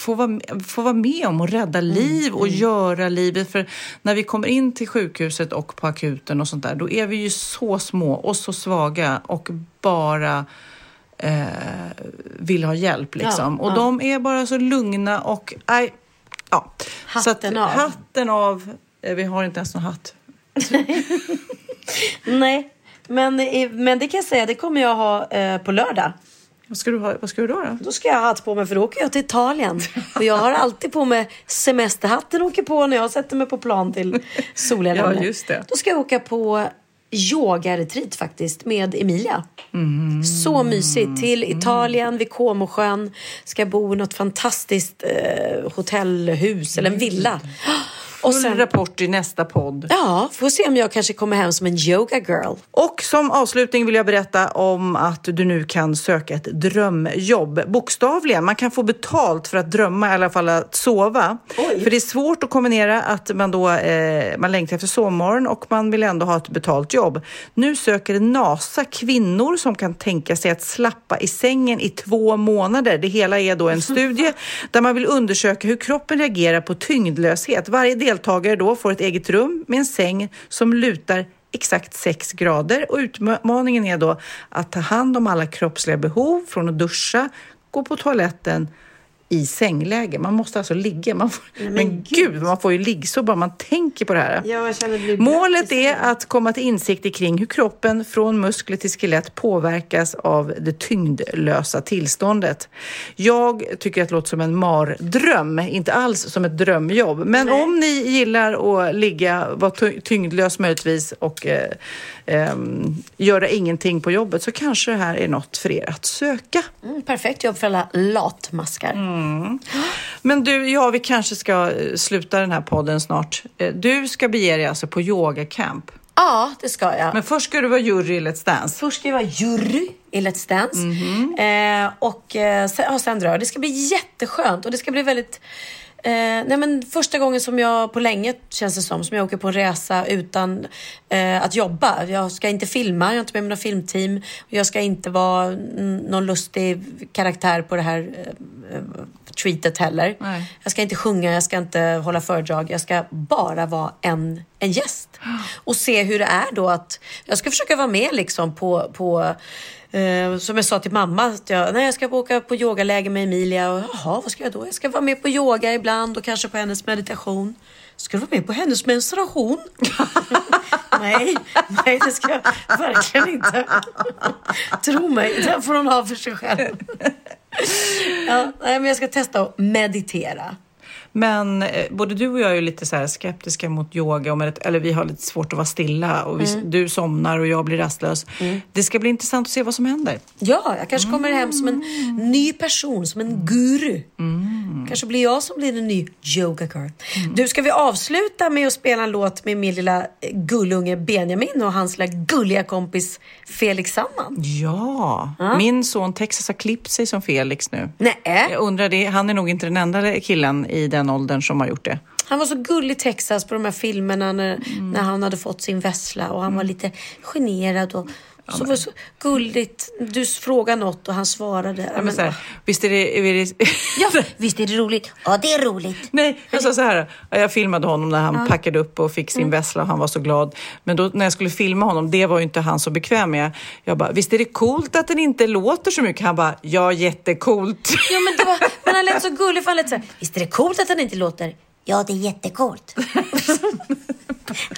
får vara, får vara med om att rädda liv och göra livet. För när vi kommer in till sjukhuset och på akuten och sånt där, då är vi ju så små och så svaga och bara eh, vill ha hjälp liksom.
Ja,
och
ja.
de är bara så lugna och nej, ja.
Hatten
så att,
av.
Hatten av. Eh, Vi har inte ens någon hatt.
Nej, men, eh, men det kan jag säga, det kommer jag ha eh, på lördag.
Vad ska du, ha, vad ska du då? då?
Då ska jag ha hatt på mig för då åker jag till Italien. Och jag har alltid på mig semesterhatten åker på när jag sätter mig på plan till soliga
Ja, just det.
Då ska jag åka på yogaretreat faktiskt med Emilia.
Mm.
Så mysigt. Till Italien vid Comosjön. Ska bo i något fantastiskt eh, hotellhus eller en villa. Och
Full
sen,
rapport i nästa podd.
ja, får se om jag kanske kommer hem som en yoga girl.
Och som avslutning vill jag berätta om att du nu kan söka ett drömjobb. Bokstavligen, man kan få betalt för att drömma, i alla fall att sova. För det är svårt att kombinera att man då eh, man längtar efter sovmorgon och man vill ändå ha ett betalt jobb. Nu söker NASA kvinnor som kan tänka sig att slappa i sängen i två månader. Det hela är då en studie där man vill undersöka hur kroppen reagerar på tyngdlöshet. Varje deltagare då får ett eget rum med en säng som lutar exakt 6 grader. Och utmaningen är då att ta hand om alla kroppsliga behov från att duscha, gå på toaletten i sängläge. Man måste alltså ligga. Man får, men, gud, man får ju liggsår bara man tänker på det här.
Ja,
Målet är att komma till insikt kring hur kroppen från muskler till skelett påverkas av det tyngdlösa tillståndet. Jag tycker att det låter som en mardröm, inte alls som ett drömjobb. Men om ni gillar att ligga, vara ty- tyngdlös möjligtvis och eh, ehm, göra ingenting på jobbet så kanske det här är något för er att söka.
Mm, perfekt jobb för alla latmaskar.
Men du, ja, vi kanske ska eh, sluta den här podden snart. Eh, Du ska bege dig alltså på yogacamp.
Ja, det ska jag.
Men först ska du vara jury i Let's Dance.
Först ska jag vara jury i Let's Dance. Eh, och eh, sen, ja, sen drar jag. Det ska bli jätteskönt och det ska bli väldigt Eh, nej men första gången som jag på länge känns det som, som jag åker på en resa utan eh, att jobba. Jag ska inte filma, jag har inte med mig något filmteam. Jag ska inte vara någon lustig karaktär på det här eh, eh, treatet heller.
Nej.
Jag ska inte sjunga, jag ska inte hålla föredrag. Jag ska bara vara en, en gäst. Och se hur det är då att jag ska försöka vara med liksom på, på Eh, som jag sa till mamma, att jag, nej, jag ska åka på yogaläger med Emilia. Och, Jaha, vad ska jag då? Jag ska vara med på yoga ibland och kanske på hennes meditation. Ska du vara med på hennes menstruation? nej, nej det ska jag verkligen inte. Tro mig, den får hon ha för sig själv. ja, nej, men jag ska testa att meditera.
Men eh, både du och jag är ju lite så skeptiska mot yoga. Och eller vi har lite svårt att vara stilla. Och vi,
Mm.
Du somnar och jag blir rastlös. Det ska bli intressant att se vad som händer.
Ja, jag kanske kommer hem som en ny person, som en guru. Kanske blir jag som blir en ny yoga girl. Du, ska vi avsluta med att spela en låt med min lilla eh, gullunge Benjamin och hans lilla gulliga kompis Felix Sandman?
Ja,
Ja.
min son Texas har klippt sig som Felix nu.
Nej.
Jag undrar det, han är nog inte den enda killen i den åldern som har gjort det.
Han var så gullig i Texas på de här filmerna när,
Mm.
när han hade fått sin vessla och han var lite generad och så var det så gulligt. Du frågade något och han svarade.
Ja, men så här, visst, är det, är det,
ja, visst är det roligt? Ja, det är roligt.
Nej, jag sa så här. Jag filmade honom när han
Ja.
packade upp och fick sin
Mm.
vessla och han var så glad. Men då när jag skulle filma honom, det var ju inte han så bekväm med. Jag bara, visst är det coolt att den inte låter så mycket? Han bara, ja jättecoolt.
Ja, men, det var, han lät så gullig för han lät så här, visst är det coolt att han inte låter? Ja, det är jättecoolt.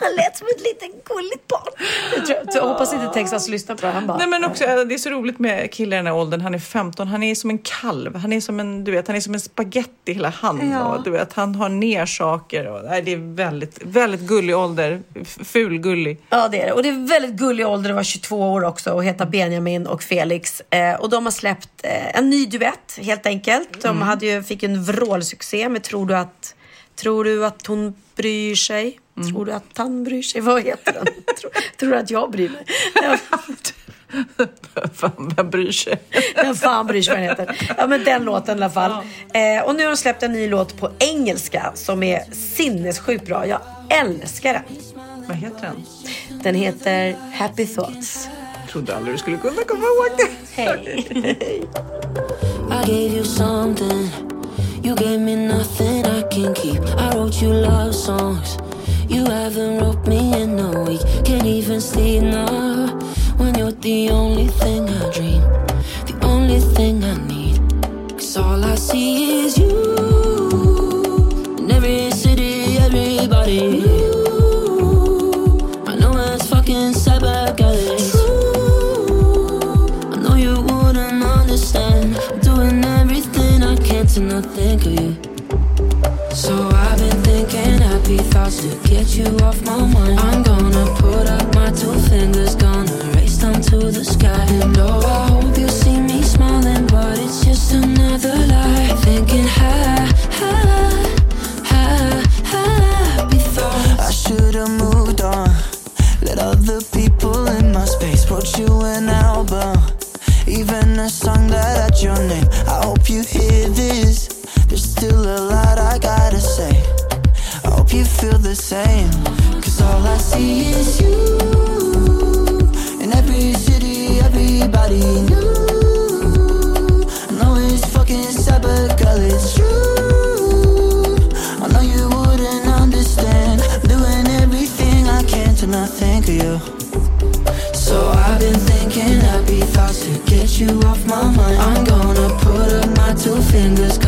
han lät som ett litet gulligt barn. Jag, tror, jag hoppas inte Texas lyssnar på det. Han bara,
Nej men också, äh, det är så roligt med killar i den här åldern. Han är 15, han är som en kalv. Han är som en, du vet, han är som en spaghetti hela han.
Ja.
Och, du vet, han har ner saker. Och, nej, det är väldigt, väldigt gullig ålder. F- Fulgullig.
Ja, det är det. Och det är väldigt gullig ålder att vara 22 år också och heta Benjamin och Felix. Eh, och de har släppt eh, en ny duett helt enkelt. De
Mm.
hade ju, fick en vrålsuccé med Tror du att, tror du att hon bryr sig?
Mm.
Tror du att han bryr sig? Vad heter den? tror, tror du att jag bryr mig?
Fan, vem bryr sig?
Vem fan bryr sig vad den heter? Ja men den låten i alla fall. Eh, och nu har de släppt en ny låt på engelska som är sinnessjukt bra. Jag älskar den.
Vad heter den?
Den heter Happy Thoughts.
Trodde aldrig du skulle kunna komma ihåg det.
Hej.
I gave you something. You gave me nothing I can keep. I wrote you love songs. You haven't wrote me in a week. Can't even sleep now. When you're the only thing I dream. The only thing I need. Cause all I see is you. In every city, everybody. I know it's fucking sad, it's true. I know you wouldn't understand. I'm doing everything I can to not think of you. Happy thoughts to get you off my mind. I'm gonna put up my two fingers, gonna race them to the sky. And oh, I hope you see me smiling, but it's just another lie. Thinking ha ha ha happy thoughts.
I should've moved on. Let other people in my space. Wrote you an album, even a song that had your name. I hope you hear this. There's still a lot I gotta say. I hope you feel the same. Cause all I see is you. In every city, everybody knew. I know it's fucking sad, but girl, it's true. I know you wouldn't understand. Doing everything I can to not think of you. So I've been thinking happy thoughts to get you off my mind. I'm gonna put up my two fingers,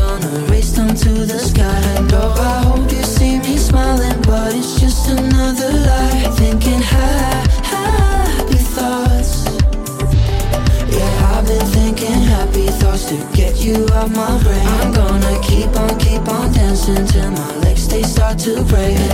to break.